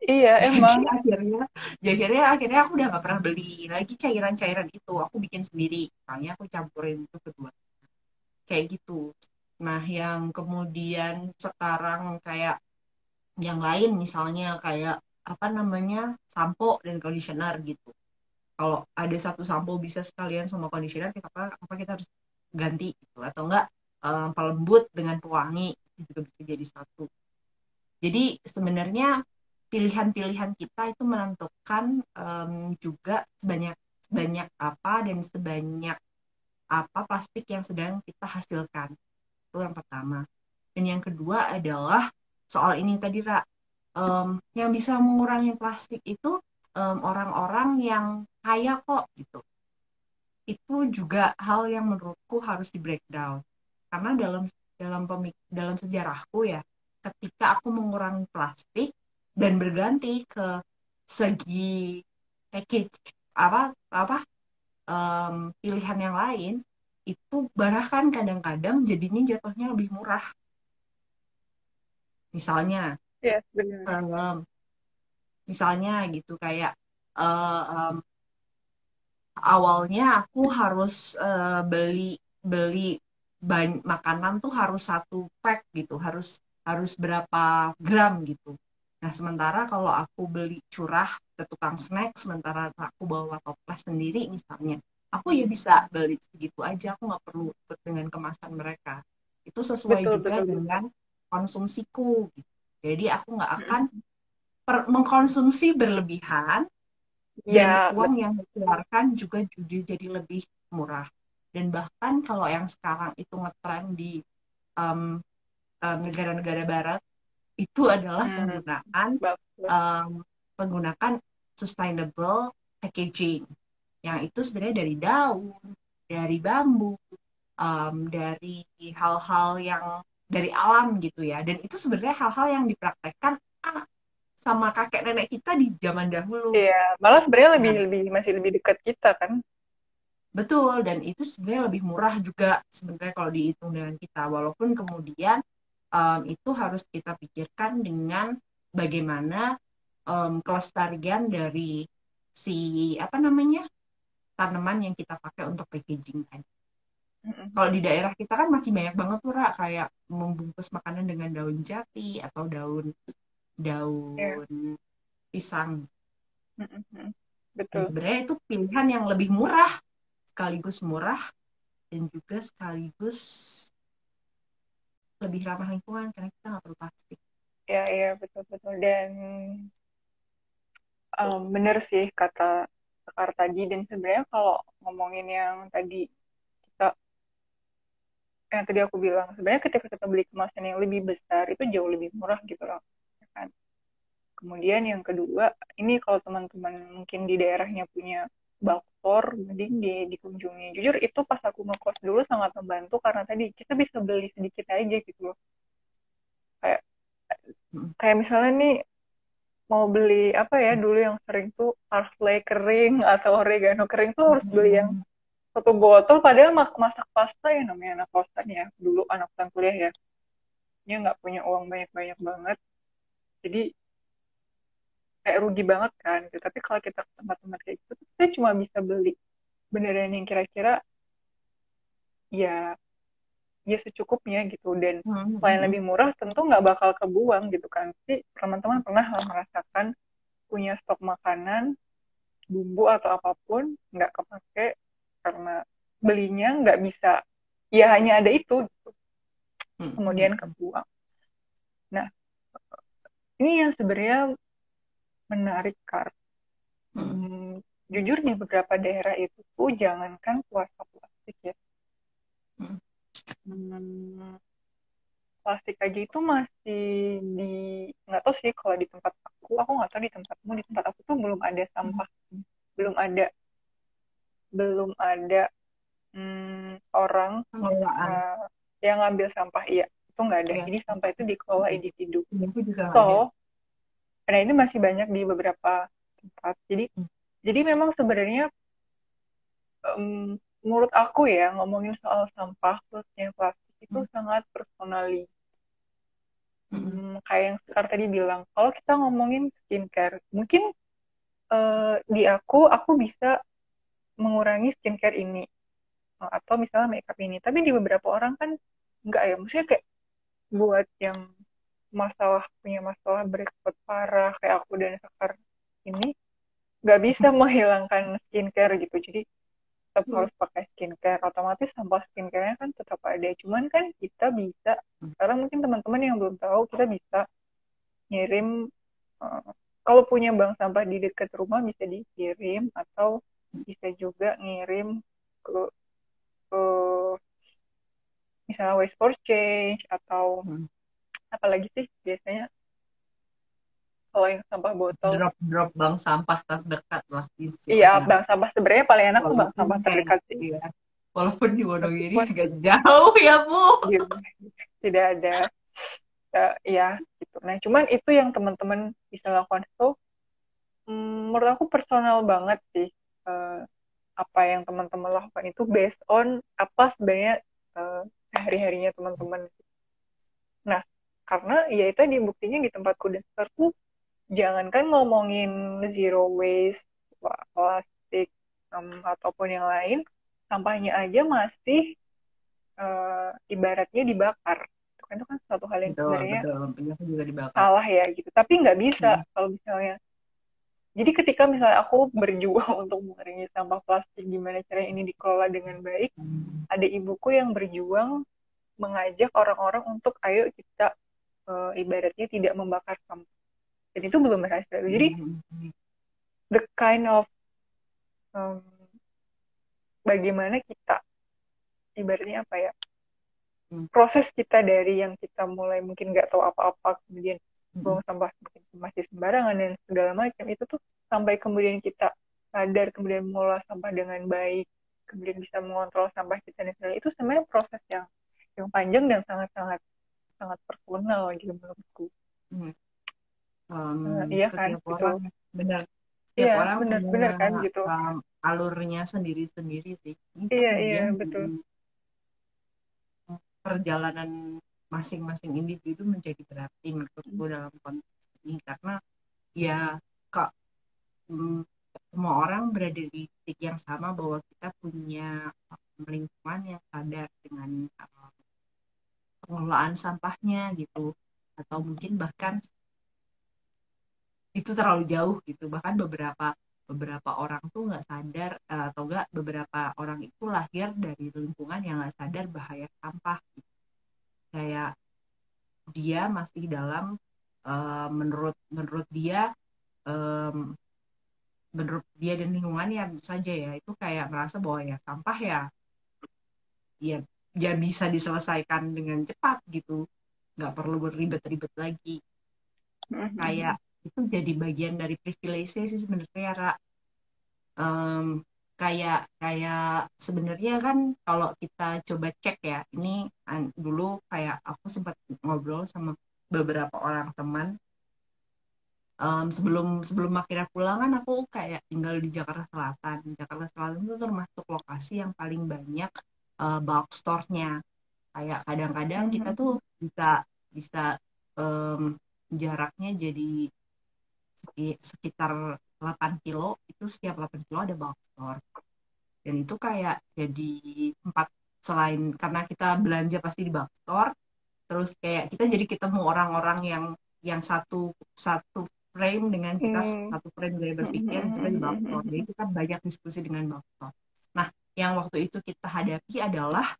Iya emang. Jadi akhirnya, jadi akhirnya akhirnya aku udah gak pernah beli lagi cairan-cairan itu. Aku bikin sendiri. Soalnya aku campurin itu kedua. Kayak gitu. Nah yang kemudian sekarang kayak yang lain misalnya kayak apa namanya sampo dan conditioner gitu. Kalau ada satu sampo bisa sekalian sama conditioner, kita apa, apa kita harus ganti gitu atau enggak um, pelembut dengan pewangi itu juga bisa jadi satu. Jadi sebenarnya pilihan-pilihan kita itu menentukan um, juga sebanyak banyak apa dan sebanyak apa plastik yang sedang kita hasilkan. Itu yang pertama. Dan yang kedua adalah soal ini tadi Ra um, yang bisa mengurangi plastik itu orang-orang um, yang kaya kok gitu. Itu juga hal yang menurutku harus di breakdown. Karena dalam dalam pemik dalam sejarahku ya ketika aku mengurangi plastik dan berganti ke segi package. Apa apa um, pilihan yang lain itu bahkan kadang-kadang jadinya jatuhnya lebih murah. Misalnya yes, benar. Um, misalnya gitu kayak uh, um, awalnya aku harus uh, beli beli makanan tuh harus satu pack gitu harus harus berapa gram gitu Nah, sementara kalau aku beli curah ke tukang snack, sementara aku bawa toples sendiri misalnya, aku ya bisa beli segitu aja, aku nggak perlu ikut dengan kemasan mereka. Itu sesuai betul, juga betul. dengan konsumsiku. Gitu. Jadi aku nggak akan per, mengkonsumsi berlebihan ya, dan uang yang dikeluarkan juga jadi lebih murah. Dan bahkan kalau yang sekarang itu ngetren di um, um, negara-negara barat itu adalah Hmm. penggunaan Bagus. um, penggunakan sustainable packaging yang itu sebenarnya dari daun, dari bambu, um, dari hal-hal yang dari alam gitu ya. Dan itu sebenarnya hal-hal yang dipraktekkan ah, sama kakek nenek kita di zaman dahulu. Iya, malah sebenarnya lebih Nah. lebih masih lebih dekat kita kan. Betul, dan itu sebenarnya lebih murah juga sebenarnya kalau dihitung dengan kita. Walaupun kemudian um, itu harus kita pikirkan dengan bagaimana um, kelestarian dari si apa namanya tanaman yang kita pakai untuk packaging kan. Kalau di daerah kita kan masih banyak banget tuh Ra, kayak membungkus makanan dengan daun jati atau daun daun pisang. Mm-mm. Dan Betul. sebenarnya itu pilihan yang lebih murah, sekaligus murah dan juga sekaligus lebih ramah lingkungan karena kita nggak perlu plastik. Ya, iya, betul betul. Dan um, bener sih kata Sekar tadi. Dan sebenarnya kalau ngomongin yang tadi kita yang tadi aku bilang, sebenarnya ketika kita beli kemasan yang lebih besar itu jauh lebih murah gitu loh. ya kan? Kemudian yang kedua, ini kalau teman-teman mungkin di daerahnya punya baktor, mending di, dikunjungi. Jujur itu pas aku ngekos dulu sangat membantu karena tadi kita bisa beli sedikit aja gitu loh. Kayak Hmm. kayak misalnya nih mau beli apa ya dulu yang sering tuh parsley kering atau oregano kering tuh harus beli yang satu botol padahal mak masak pasta ya namanya anak kosan ya dulu anak kosan kuliah ya dia nggak punya uang banyak-banyak banget jadi kayak rugi banget kan gitu. tapi kalau kita ke tempat-tempat kayak gitu kita cuma bisa beli beneran yang kira-kira ya ya secukupnya gitu dan Hmm, selain hmm, lebih murah tentu nggak bakal kebuang gitu kan sih teman-teman pernah lah merasakan punya stok makanan bumbu atau apa pun nggak kepake karena belinya nggak bisa ya hanya ada itu gitu. hmm, kemudian hmm. kebuang nah ini yang sebenarnya menarik kar Hmm. Hmm, jujur di beberapa daerah itu tuh jangankan puasa plastik ya Hmm. Hmm, plastik aja itu masih di nggak tahu sih kalau di tempat aku aku nggak tahu di tempatmu di tempat aku tuh belum ada sampah belum ada belum ada hmm, orang Pengelolaan. uh, yang ngambil sampah iya itu nggak ada Iya. jadi sampah itu dikelola individu aku juga nggak ada. Nah ini masih banyak di beberapa tempat jadi Hmm. jadi memang sebenarnya em, menurut aku ya ngomongin soal sampah khususnya plastik itu Hmm. sangat personally Hmm. Hmm, kayak yang Sekar tadi bilang, kalau kita ngomongin skincare, mungkin eh, di aku, aku bisa mengurangi skincare ini. Eh, Atau misalnya makeup ini. Tapi di beberapa orang kan enggak ya. Maksudnya kayak buat yang masalah, punya masalah berikut parah, kayak aku dan Sekar ini, nggak bisa menghilangkan skincare gitu. Jadi tetap Hmm. harus pakai skincare. Otomatis sampah skincare-nya kan tetap ada. Cuman kan kita bisa sekarang mungkin teman-teman yang belum tahu kita bisa ngirim eh, kalau punya bank sampah di dekat rumah bisa dikirim atau bisa juga ngirim ke ke misalnya waste for change atau Hmm. Apalagi sih biasanya kalau yang sampah botol Drop drop bank sampah terdekat lah iya istilahnya. bank sampah sebenarnya paling enak tuh bank sampah terdekat sih Iya. Walaupun di Wonogiri agak jauh ya Bu. Gitu. tidak ada eh, ya gitu nah cuman itu yang teman-teman bisa lakukan itu mm, menurut aku personal banget sih eh, apa yang teman-teman lakukan itu based on apa sebenarnya eh, sehari-harinya teman-teman nah karena ya itu di buktinya di tempatku dasar tuh jangankan ngomongin zero waste wa- plastik em, ataupun yang lain sampahnya aja masih eh, ibaratnya dibakar itu kan itu kan suatu hal yang Betul, sebenarnya betul. Punya aku juga dibakar. salah ya gitu tapi nggak bisa Hmm. kalau misalnya jadi ketika misalnya aku berjuang untuk mengurangi sampah plastik gimana caranya ini dikelola dengan baik Hmm. ada ibuku yang berjuang mengajak orang-orang untuk ayo kita eh, ibaratnya tidak membakar sampah dan itu belum berhasil jadi Hmm. the kind of um, bagaimana kita ibaratnya apa ya hmm. proses kita dari yang kita mulai mungkin nggak tahu apa-apa kemudian hmm. buang sampah masih sembarangan dan segala macam itu tuh sampai kemudian kita sadar kemudian mengolah sampah dengan baik kemudian bisa mengontrol sampah kita dan segala itu sebenarnya proses yang yang panjang dan sangat-sangat sangat personal gitu menurutku. Hmm. Um, uh, iya kan, orang, gitu. benar. Setiap iya, orang benar, benar kan gitu. Um, alurnya sendiri-sendiri sih. Ini iya, iya, betul. Perjalanan masing-masing individu menjadi berarti menurutku hmm. dalam konteks ini karena ya hmm, semua orang berada di titik yang sama bahwa kita punya lingkungan yang sadar dengan uh, pengelolaan sampahnya gitu. Atau mungkin bahkan itu terlalu jauh gitu. Bahkan beberapa beberapa orang tuh nggak sadar uh, atau enggak beberapa orang itu lahir dari lingkungan yang nggak sadar bahaya sampah gitu. kayak dia masih dalam uh, menurut menurut dia um, menurut dia dan lingkungan ya saja ya. Itu kayak merasa bahwa ya sampah ya ya ya bisa diselesaikan dengan cepat gitu. Nggak perlu beribet-ribet lagi. Mm-hmm. kayak itu jadi bagian dari privilege sih sebenarnya ya um, kayak kayak sebenarnya kan kalau kita coba cek ya ini dulu kayak aku sempat ngobrol sama beberapa orang teman. Um, sebelum sebelum akhirnya pulang kan aku kayak tinggal di Jakarta Selatan. Jakarta Selatan itu termasuk lokasi yang paling banyak uh, bulk store-nya kayak kadang-kadang mm -hmm. kita tuh bisa bisa um, jaraknya jadi sekitar 8 kilo itu setiap 8 kilo ada bulk store dan itu kayak jadi tempat selain karena kita belanja pasti di bulk store terus kayak kita jadi ketemu orang-orang yang yang satu satu frame dengan kita mm. satu frame gaya berpikir kita di bulk store jadi kita banyak diskusi dengan bulk store nah yang waktu itu kita hadapi adalah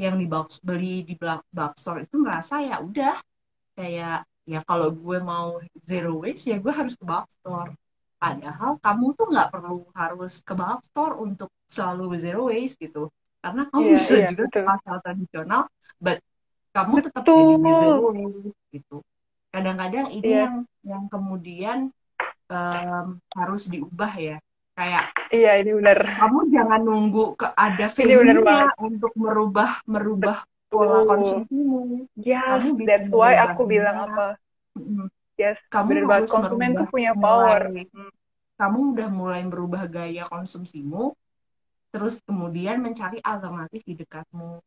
yang di box, beli di box store itu merasa ya udah kayak ya kalau gue mau zero waste ya gue harus ke box store. Padahal kamu tuh nggak perlu harus ke box store untuk selalu zero waste gitu. Karena kamu yeah, bisa yeah, juga ke pasar tradisional but kamu tetap betul. jadi zero waste gitu. Kadang-kadang ini yeah. yang yang kemudian um, harus diubah ya kayak iya ini benar. Kamu jangan nunggu ke ada filmnya untuk merubah merubah pola konsumsimu. Yes that's why aku bilang apa. Yes kamu benar banget. konsumen tuh punya power. Mulai, kamu udah mulai merubah gaya konsumsimu terus kemudian mencari alternatif di dekatmu.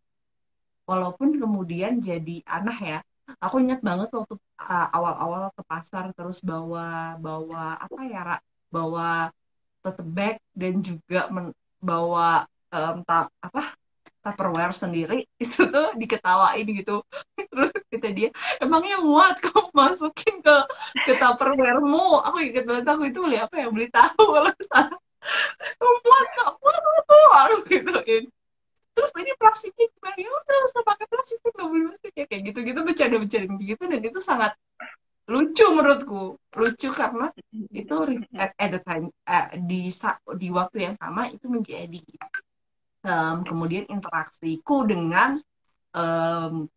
Walaupun kemudian jadi aneh ya aku ingat banget waktu uh, awal-awal ke pasar terus bawa bawa apa ya bawa bag dan juga membawa um, ta apa tupperware sendiri itu tuh diketawain gitu. Terus kita dia emangnya muat kamu masukin ke ke tupperwaremu? Aku inget banget aku itu beli apa ya beli tahu muat nggak muat aku gituin. Terus ini plastiknya gimana ya udah usah pakai plastik nggak boleh plastik ya kayak gitu gitu bercanda bercanda gitu dan itu sangat lucu menurutku lucu karena itu at, at the time uh, di di waktu yang sama itu menjadi um, kemudian interaksiku dengan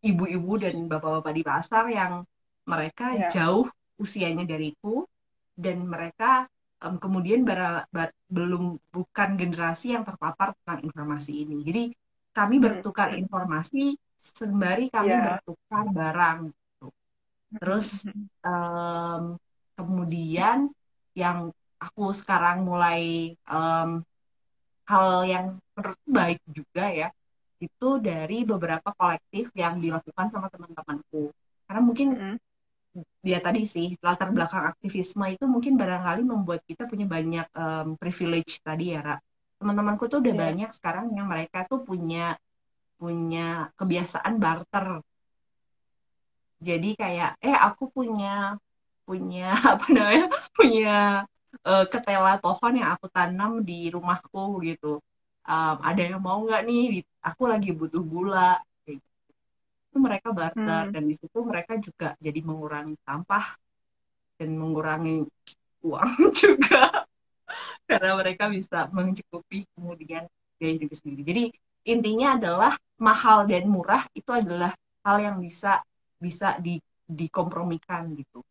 ibu-ibu um, dan bapak-bapak di pasar yang mereka yeah. jauh usianya dariku dan mereka um, kemudian bara, bar, belum bukan generasi yang terpapar tentang informasi ini jadi kami hmm. bertukar informasi sembari kami yeah. bertukar barang Terus um, kemudian yang aku sekarang mulai um, hal yang menurut baik juga ya itu dari beberapa kolektif yang dilakukan sama teman-temanku karena mungkin mm. ya tadi sih latar belakang aktivisme itu mungkin barangkali membuat kita punya banyak um, privilege tadi ya Ra. teman-temanku tuh udah yeah. banyak sekarang yang mereka tuh punya punya kebiasaan barter jadi kayak eh aku punya punya apa namanya punya uh, ketela pohon yang aku tanam di rumahku gitu um, ada yang mau nggak nih aku lagi butuh gula gitu. itu mereka barter hmm. dan di situ mereka juga jadi mengurangi sampah dan mengurangi uang juga karena mereka bisa mencukupi kemudian gaya hidup sendiri jadi intinya adalah mahal dan murah itu adalah hal yang bisa bisa di dikompromikan gitu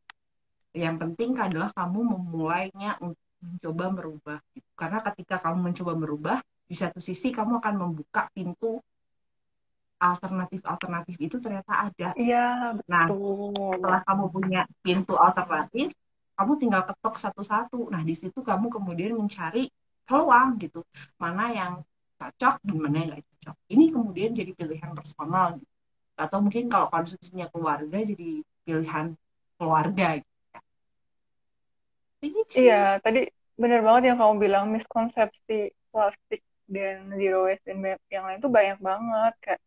yang penting adalah kamu memulainya untuk mencoba merubah gitu. karena ketika kamu mencoba merubah di satu sisi kamu akan membuka pintu alternatif-alternatif itu ternyata ada. Iya, Nah, betul. setelah kamu punya pintu alternatif, kamu tinggal ketok satu-satu. Nah, di situ kamu kemudian mencari peluang gitu. Mana yang cocok dan mana yang nggak cocok. Ini kemudian jadi pilihan personal. Gitu. Atau mungkin kalau konsumsinya keluarga jadi pilihan keluarga. Gitu. Gitu. Iya, tadi benar banget yang kamu bilang miskonsepsi plastik dan zero waste dan yang lain tuh banyak banget kayak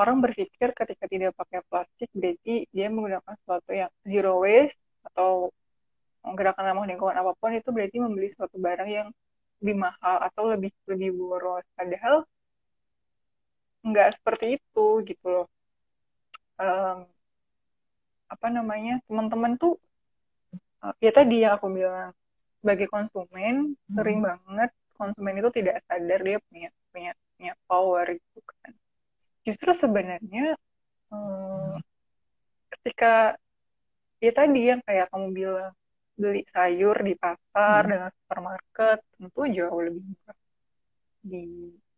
orang berpikir ketika tidak pakai plastik berarti dia menggunakan sesuatu yang zero waste atau gerakan ramah lingkungan apa pun itu berarti membeli suatu barang yang lebih mahal atau lebih lebih boros padahal nggak seperti itu gitu loh um, apa namanya teman-teman tuh uh, ya tadi yang aku bilang sebagai konsumen hmm. sering banget konsumen itu tidak sadar dia punya punya punya power gitu kan justru sebenarnya hmm, ketika ya tadi yang kayak kamu bilang beli sayur di pasar hmm. dengan supermarket tentu jauh lebih murah di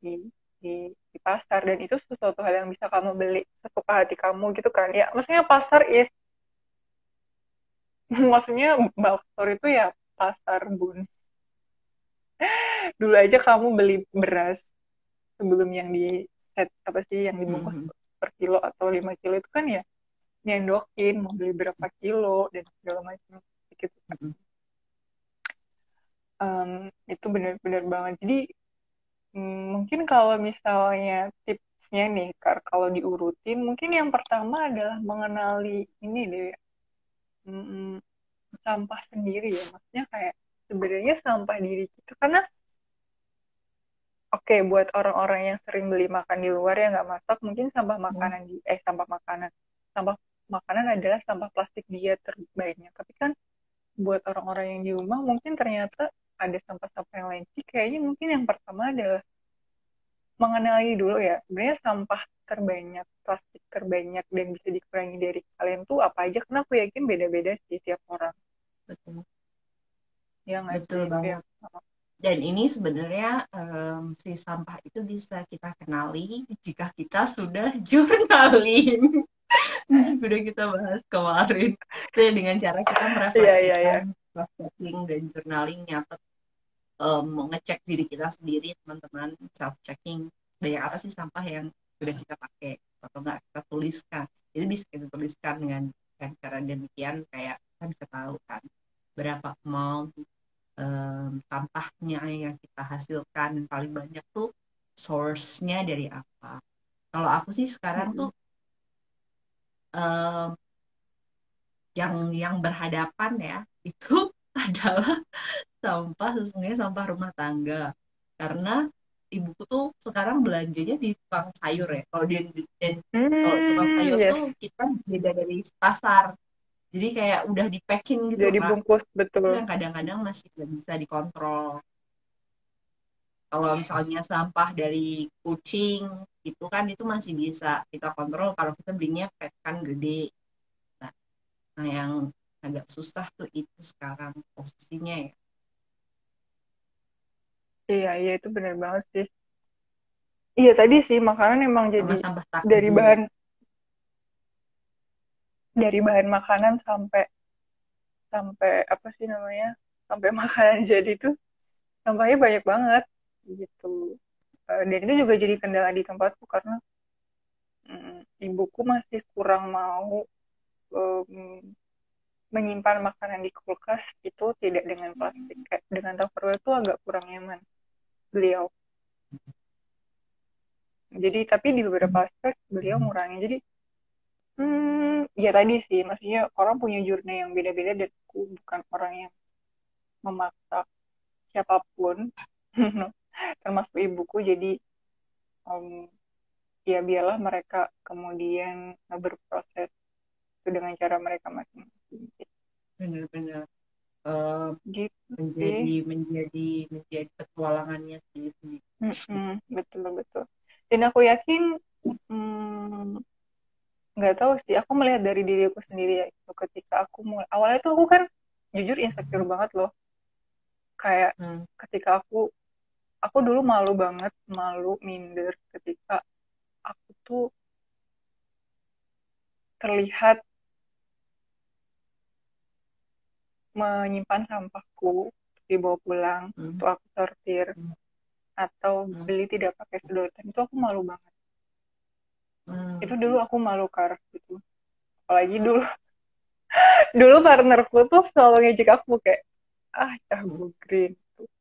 di di di pasar. Dan itu sesuatu hal yang bisa kamu beli sesuka hati kamu gitu kan. Ya maksudnya pasar is maksudnya bulk store itu ya pasar bun. Dulu aja kamu beli beras sebelum yang di set apa sih yang dibungkus mm -hmm. per kilo atau lima kilo itu kan ya nyendokin mau beli berapa kilo dan segala macam gitu. Mm -hmm. um, itu benar-benar banget. Jadi mm, mungkin kalau misalnya tipsnya nih kar kalau diurutin mungkin yang pertama adalah mengenali ini deh mm, sampah sendiri ya. Maksudnya kayak sebenarnya sampah diri kita karena oke okay, buat orang-orang yang sering beli makan di luar ya nggak masak mungkin sampah hmm. makanan di eh sampah makanan. Sampah makanan adalah sampah plastik dia terbaiknya. Tapi kan buat orang-orang yang di rumah mungkin ternyata ada sampah-sampah yang lain. Sih kayaknya mungkin yang pertama adalah mengenali dulu ya sebenarnya sampah terbanyak plastik terbanyak dan bisa dikurangi dari kalian tuh apa aja? Karena aku yakin beda-beda sih tiap orang. Betul. Ya betul sih? banget. Ya. dan ini sebenarnya um, si sampah itu bisa kita kenali jika kita sudah jurnalin. Sudah kita bahas kemarin. Itu dengan cara kita merefleksikan yeah, yeah, yeah. dan journaling nyatet um, ngecek diri kita sendiri teman-teman self checking dari apa sih sampah yang sudah kita pakai atau enggak kita tuliskan itu bisa kita tuliskan dengan kan cara demikian kayak kan kita tahu kan berapa amount um, sampahnya yang kita hasilkan dan paling banyak tuh source-nya dari apa. Kalau aku sih sekarang tuh um, yang yang berhadapan ya itu adalah sampah sesungguhnya sampah rumah tangga. Karena ibuku tuh sekarang belanjanya di tukang sayur ya. Kalau dan hmm, kalau tukang sayur yes. tuh kita beda dari pasar. Jadi kayak udah di packing gitu jadi bungkus betul. Yang kadang-kadang masih nggak bisa dikontrol. Kalau misalnya sampah dari kucing itu kan itu masih bisa kita kontrol. Kalau kita belinya pack kan gede. Nah, nah yang agak susah tuh itu sekarang posisinya ya iya iya itu benar banget sih. Iya tadi sih makanan emang jadi dari bahan dari bahan makanan sampai sampai apa sih namanya sampai makanan jadi tuh sampahnya banyak banget gitu. Eh, dan itu juga jadi kendala di tempatku karena mm, ibuku masih kurang mau um, menyimpan makanan di kulkas itu tidak dengan plastik kayak dengan tupperware itu agak kurang nyaman beliau jadi tapi di beberapa aspek beliau ngurangi jadi Hmm, ya tadi sih, maksudnya orang punya jurnal yang beda-beda dan aku bukan orang yang memaksa siapa pun, termasuk ibuku. Jadi um, ya biarlah mereka kemudian berproses itu dengan cara mereka masing-masing. Benar-benar uh, gitu menjadi sih. menjadi menjadi petualangannya sendiri sendiri mm -hmm. betul betul dan aku yakin mm, nggak mm, tahu sih aku melihat dari diriku sendiri ya itu ketika aku mulai awalnya tuh aku kan jujur insecure banget loh kayak hmm. ketika aku aku dulu malu banget malu minder ketika aku tuh terlihat menyimpan sampahku dibawa pulang hmm. untuk aku sortir. Hmm. atau hmm. beli tidak pakai sedotan itu aku malu banget. Hmm. itu dulu aku malu kar gitu apalagi dulu. Dulu partnerku tuh selalu ngejek aku kayak ah cah green.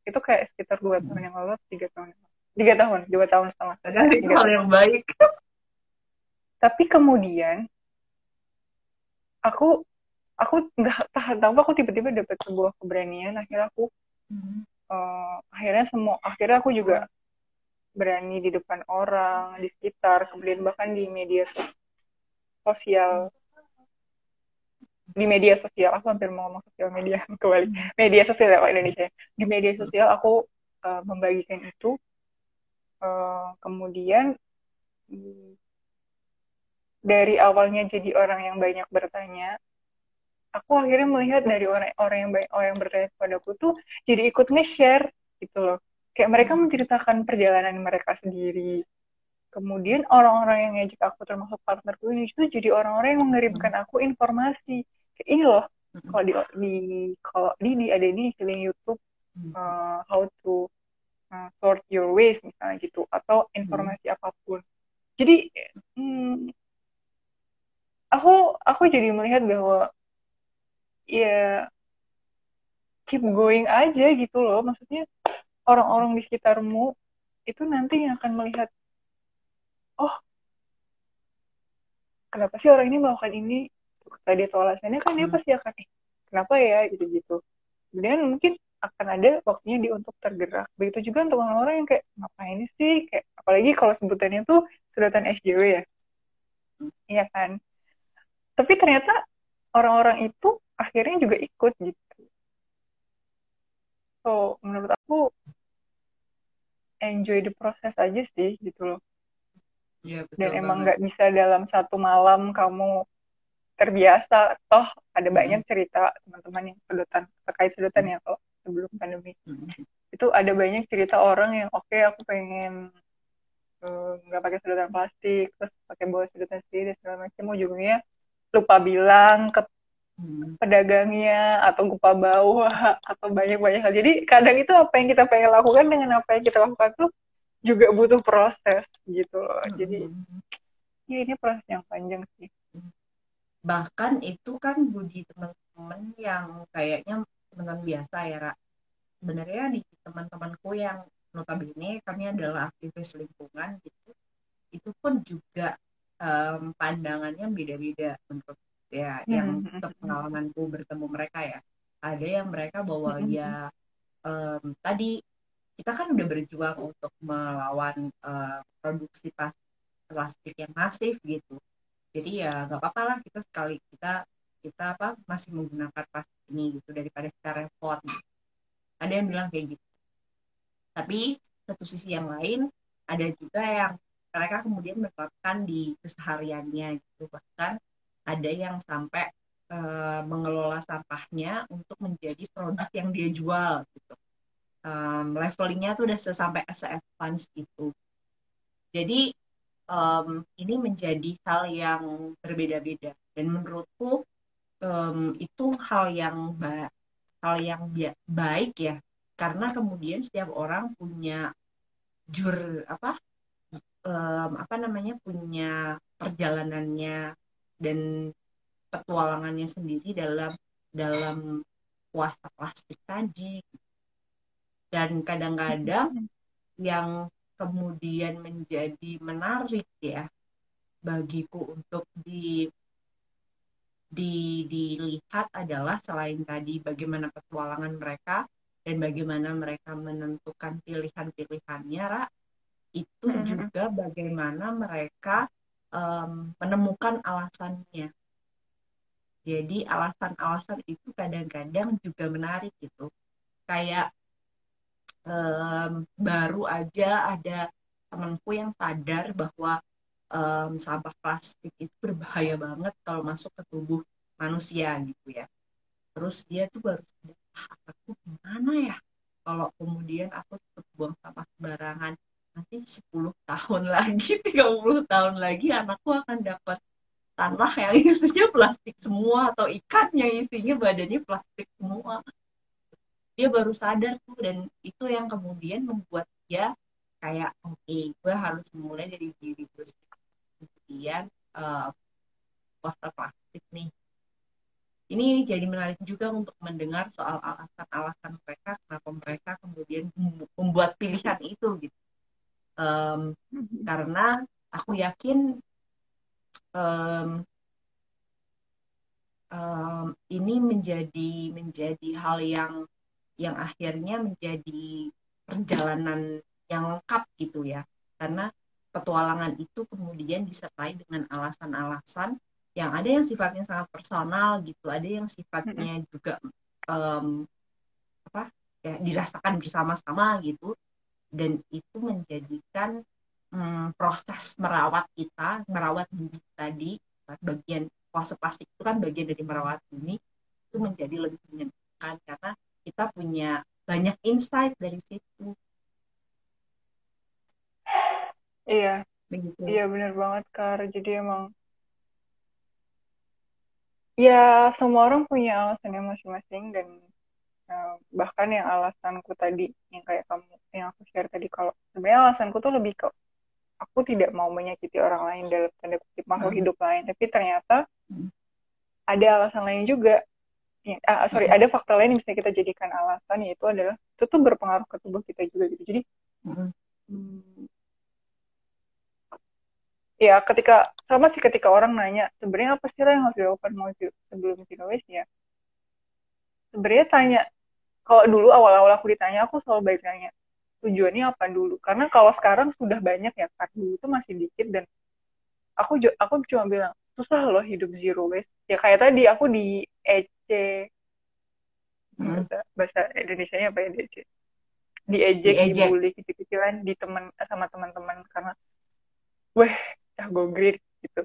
Itu kayak sekitar dua tahun yang lalu tiga tahun tiga tahun dua tahun setengah dari hal yang baik. Tapi kemudian aku aku nggak tahan tahu aku tiba-tiba dapat sebuah keberanian akhirnya aku hmm. uh, akhirnya semua akhirnya aku juga berani di depan orang di sekitar kemudian bahkan di media sosial. Di media sosial aku hampir mau ngomong sosial media kembali. Media sosial ya Indonesia. Di media sosial aku uh, membagikan itu uh, kemudian dari awalnya jadi orang yang banyak bertanya aku akhirnya melihat dari orang-orang yang baik orang yang bertanya aku tuh jadi ikut nge-share gitu loh kayak mereka hmm. menceritakan perjalanan mereka sendiri kemudian orang-orang yang ngajak aku termasuk partnerku ini itu jadi orang-orang yang mengirimkan hmm. aku informasi kayak ini loh hmm. kalau di, di kalau di di ada di link YouTube uh, how to uh, sort your waste misalnya gitu atau informasi hmm. apa pun jadi hmm, aku aku jadi melihat bahwa ya keep going aja gitu loh. Maksudnya orang-orang di sekitarmu itu nanti yang akan melihat oh kenapa sih orang ini melakukan ini? Tadi tahu alasannya kan dia hmm. pasti akan eh, kenapa ya? gitu gitu kemudian mungkin akan ada waktunya dia untuk tergerak. Begitu juga untuk orang-orang yang kayak ngapain sih? Kayak apalagi kalau sebutannya tuh sedotan SJW ya. Hmm. iya kan? Tapi ternyata orang-orang itu akhirnya juga ikut gitu. So menurut aku enjoy the process aja sih gitu loh. Ya, betul dan emang nggak bisa dalam satu malam kamu terbiasa. Toh ada banyak hmm. cerita teman-teman yang sedotan terkait sedotan ya kok sebelum pandemi. Hmm. itu ada banyak cerita orang yang oke okay, aku pengen eh, nggak uh, pakai sedotan plastik terus pakai bawa sedotan sendiri segala macam. Ujungnya lupa bilang ke Hmm. pedagangnya atau gupa bawah atau banyak-banyak hal. Jadi kadang itu apa yang kita pengen lakukan dengan apa yang kita lakukan tuh juga butuh proses gitu loh. Hmm. Jadi ya ini proses yang panjang sih. Bahkan itu kan budi teman-teman yang kayaknya teman-teman biasa ya, Ra. Sebenarnya di teman-temanku yang notabene kami adalah aktivis lingkungan gitu. Itu pun juga um, pandangannya beda-beda menurut ya hmm. yang pengalamanku bertemu mereka ya. Ada yang mereka bahwa hmm. ya um, tadi kita kan udah berjuang untuk melawan uh, produksi plastik yang masif gitu. Jadi ya nggak apa-apa lah kita sekali kita kita apa masih menggunakan plastik ini gitu daripada kita repot ada yang bilang kayak gitu. Tapi satu sisi yang lain ada juga yang mereka kemudian menerapkan di kesehariannya gitu. Bahkan ada yang sampai uh, mengelola sampahnya untuk menjadi produk yang dia jual gitu. Um, levelingnya tuh udah sampai se advance itu jadi um, ini menjadi hal yang berbeda-beda. Dan menurutku um, itu hal yang ba hal yang baik ya. Karena kemudian setiap orang punya jur apa um, apa namanya punya perjalanannya dan petualangannya sendiri dalam dalam puasa plastik tadi dan kadang-kadang yang kemudian menjadi menarik ya bagiku untuk di di dilihat adalah selain tadi bagaimana petualangan mereka dan bagaimana mereka menentukan pilihan-pilihannya Ra, itu mm -hmm. juga bagaimana mereka um, menemukan alasannya. Jadi alasan-alasan itu kadang-kadang juga menarik gitu. Kayak um, baru aja ada temanku yang sadar bahwa um, sampah plastik itu berbahaya banget kalau masuk ke tubuh manusia gitu ya terus dia tuh baru ah, aku gimana ya kalau kemudian aku tetap buang sampah sembarangan nanti 10 tahun lagi 30 tahun lagi anakku akan dapat tanah yang isinya plastik semua atau ikan yang isinya badannya plastik semua. Dia baru sadar tuh dan itu yang kemudian membuat dia kayak oke okay, gue harus mulai dari diri gue kemudian uh, plastik nih. Ini jadi menarik juga untuk mendengar soal alasan-alasan mereka kenapa mereka kemudian membuat pilihan itu gitu um, karena aku yakin um, um, ini menjadi menjadi hal yang yang akhirnya menjadi perjalanan yang lengkap gitu ya. Karena petualangan itu kemudian disertai dengan alasan-alasan yang ada yang sifatnya sangat personal gitu ada yang sifatnya juga um, apa ya dirasakan bersama-sama gitu dan itu menjadikan um, proses merawat kita merawat bumi tadi bagian puasa plastik itu kan bagian dari merawat bumi itu menjadi lebih menyenangkan karena kita punya banyak insight dari situ. Iya. Begitu. Iya benar banget Kar. Jadi emang ya semua orang punya alasannya masing-masing dan bahkan yang alasanku tadi yang kayak kamu yang aku share tadi kalau sebenarnya alasanku tuh lebih ke aku tidak mau menyakiti orang lain dalam tanda kutip makhluk hmm. hidup lain tapi ternyata hmm. ada alasan lain juga uh, sorry ada faktor lain yang bisa kita jadikan alasan yaitu adalah itu tuh berpengaruh ke tubuh kita juga gitu jadi hmm. ya ketika sama sih ketika orang nanya sebenarnya apa sih yang harus dilakukan mau sebelum waste ya sebenarnya tanya kalau dulu awal-awal aku ditanya aku selalu baik nanya tujuannya apa dulu karena kalau sekarang sudah banyak ya kan dulu itu masih dikit dan aku aku cuma bilang susah loh hidup zero waste ya kayak tadi aku di EC hmm. bahasa Indonesia nya apa ya EC diejek, diejek. dibully kecil-kecilan di teman sama teman-teman karena weh ya gue grit gitu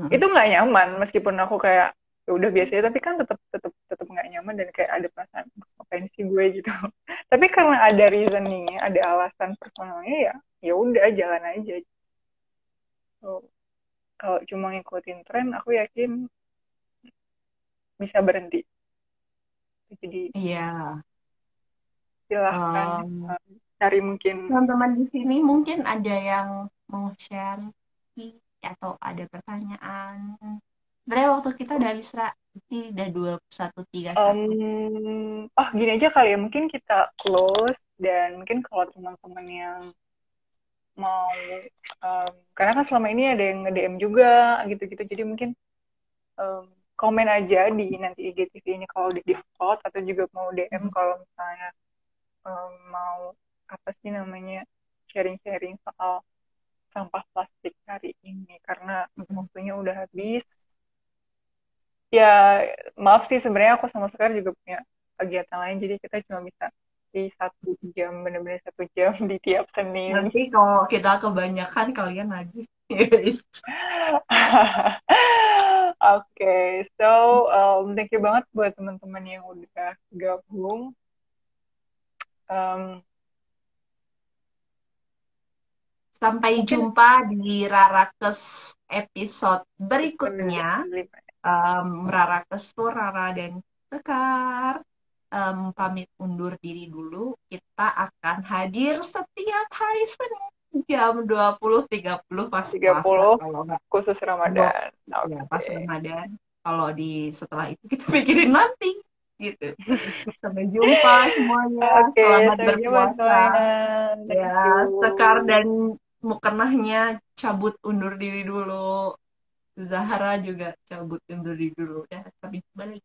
hmm. itu nggak nyaman meskipun aku kayak ya udah biasa tapi kan tetap tetap tetap nyaman dan kayak ada perasaan ngapain sih gue? gitu. Tapi karena ada reasoningnya ada alasan personalnya ya ya udah jalan aja. So, kalau cuma ngikutin tren aku yakin bisa berhenti. Jadi iya. silahkan um, cari mungkin. teman-teman di sini mungkin ada yang mau share atau ada pertanyaan. Sebenarnya waktu kita udah habis ini udah satu tiga oh gini aja kali ya. Mungkin kita close dan mungkin kalau teman-teman yang mau um, karena kan selama ini ada yang nge-DM juga gitu-gitu. Jadi mungkin um, komen aja di nanti IGTV ini kalau di default atau juga mau DM kalau misalnya um, mau apa sih namanya sharing-sharing soal sampah plastik hari ini. Karena waktunya udah habis. Ya maaf sih sebenarnya aku sama sekali juga punya kegiatan lain jadi kita cuma bisa di satu jam benar-benar satu jam di tiap Senin. Nanti kalau kita kebanyakan kalian lagi. okay, so um, thank you banget buat teman-teman yang udah gabung. Um, Sampai jumpa di Rarakes episode berikutnya. Um, Rarakes tuh Rara dan Tekar. Um, pamit undur diri dulu. Kita akan hadir setiap hari Senin jam 20 30 pas 30 kalau enggak khusus Ramadan. Okay. Ya, pas Ramadan. Kalau di setelah itu kita pikirin nanti gitu. Sampai jumpa semuanya. Okay, Selamat berpuasa. Ya, Sekar dan Mukenahnya cabut undur diri dulu. Zahra juga cabut undur diri dulu. Ya, tapi balik.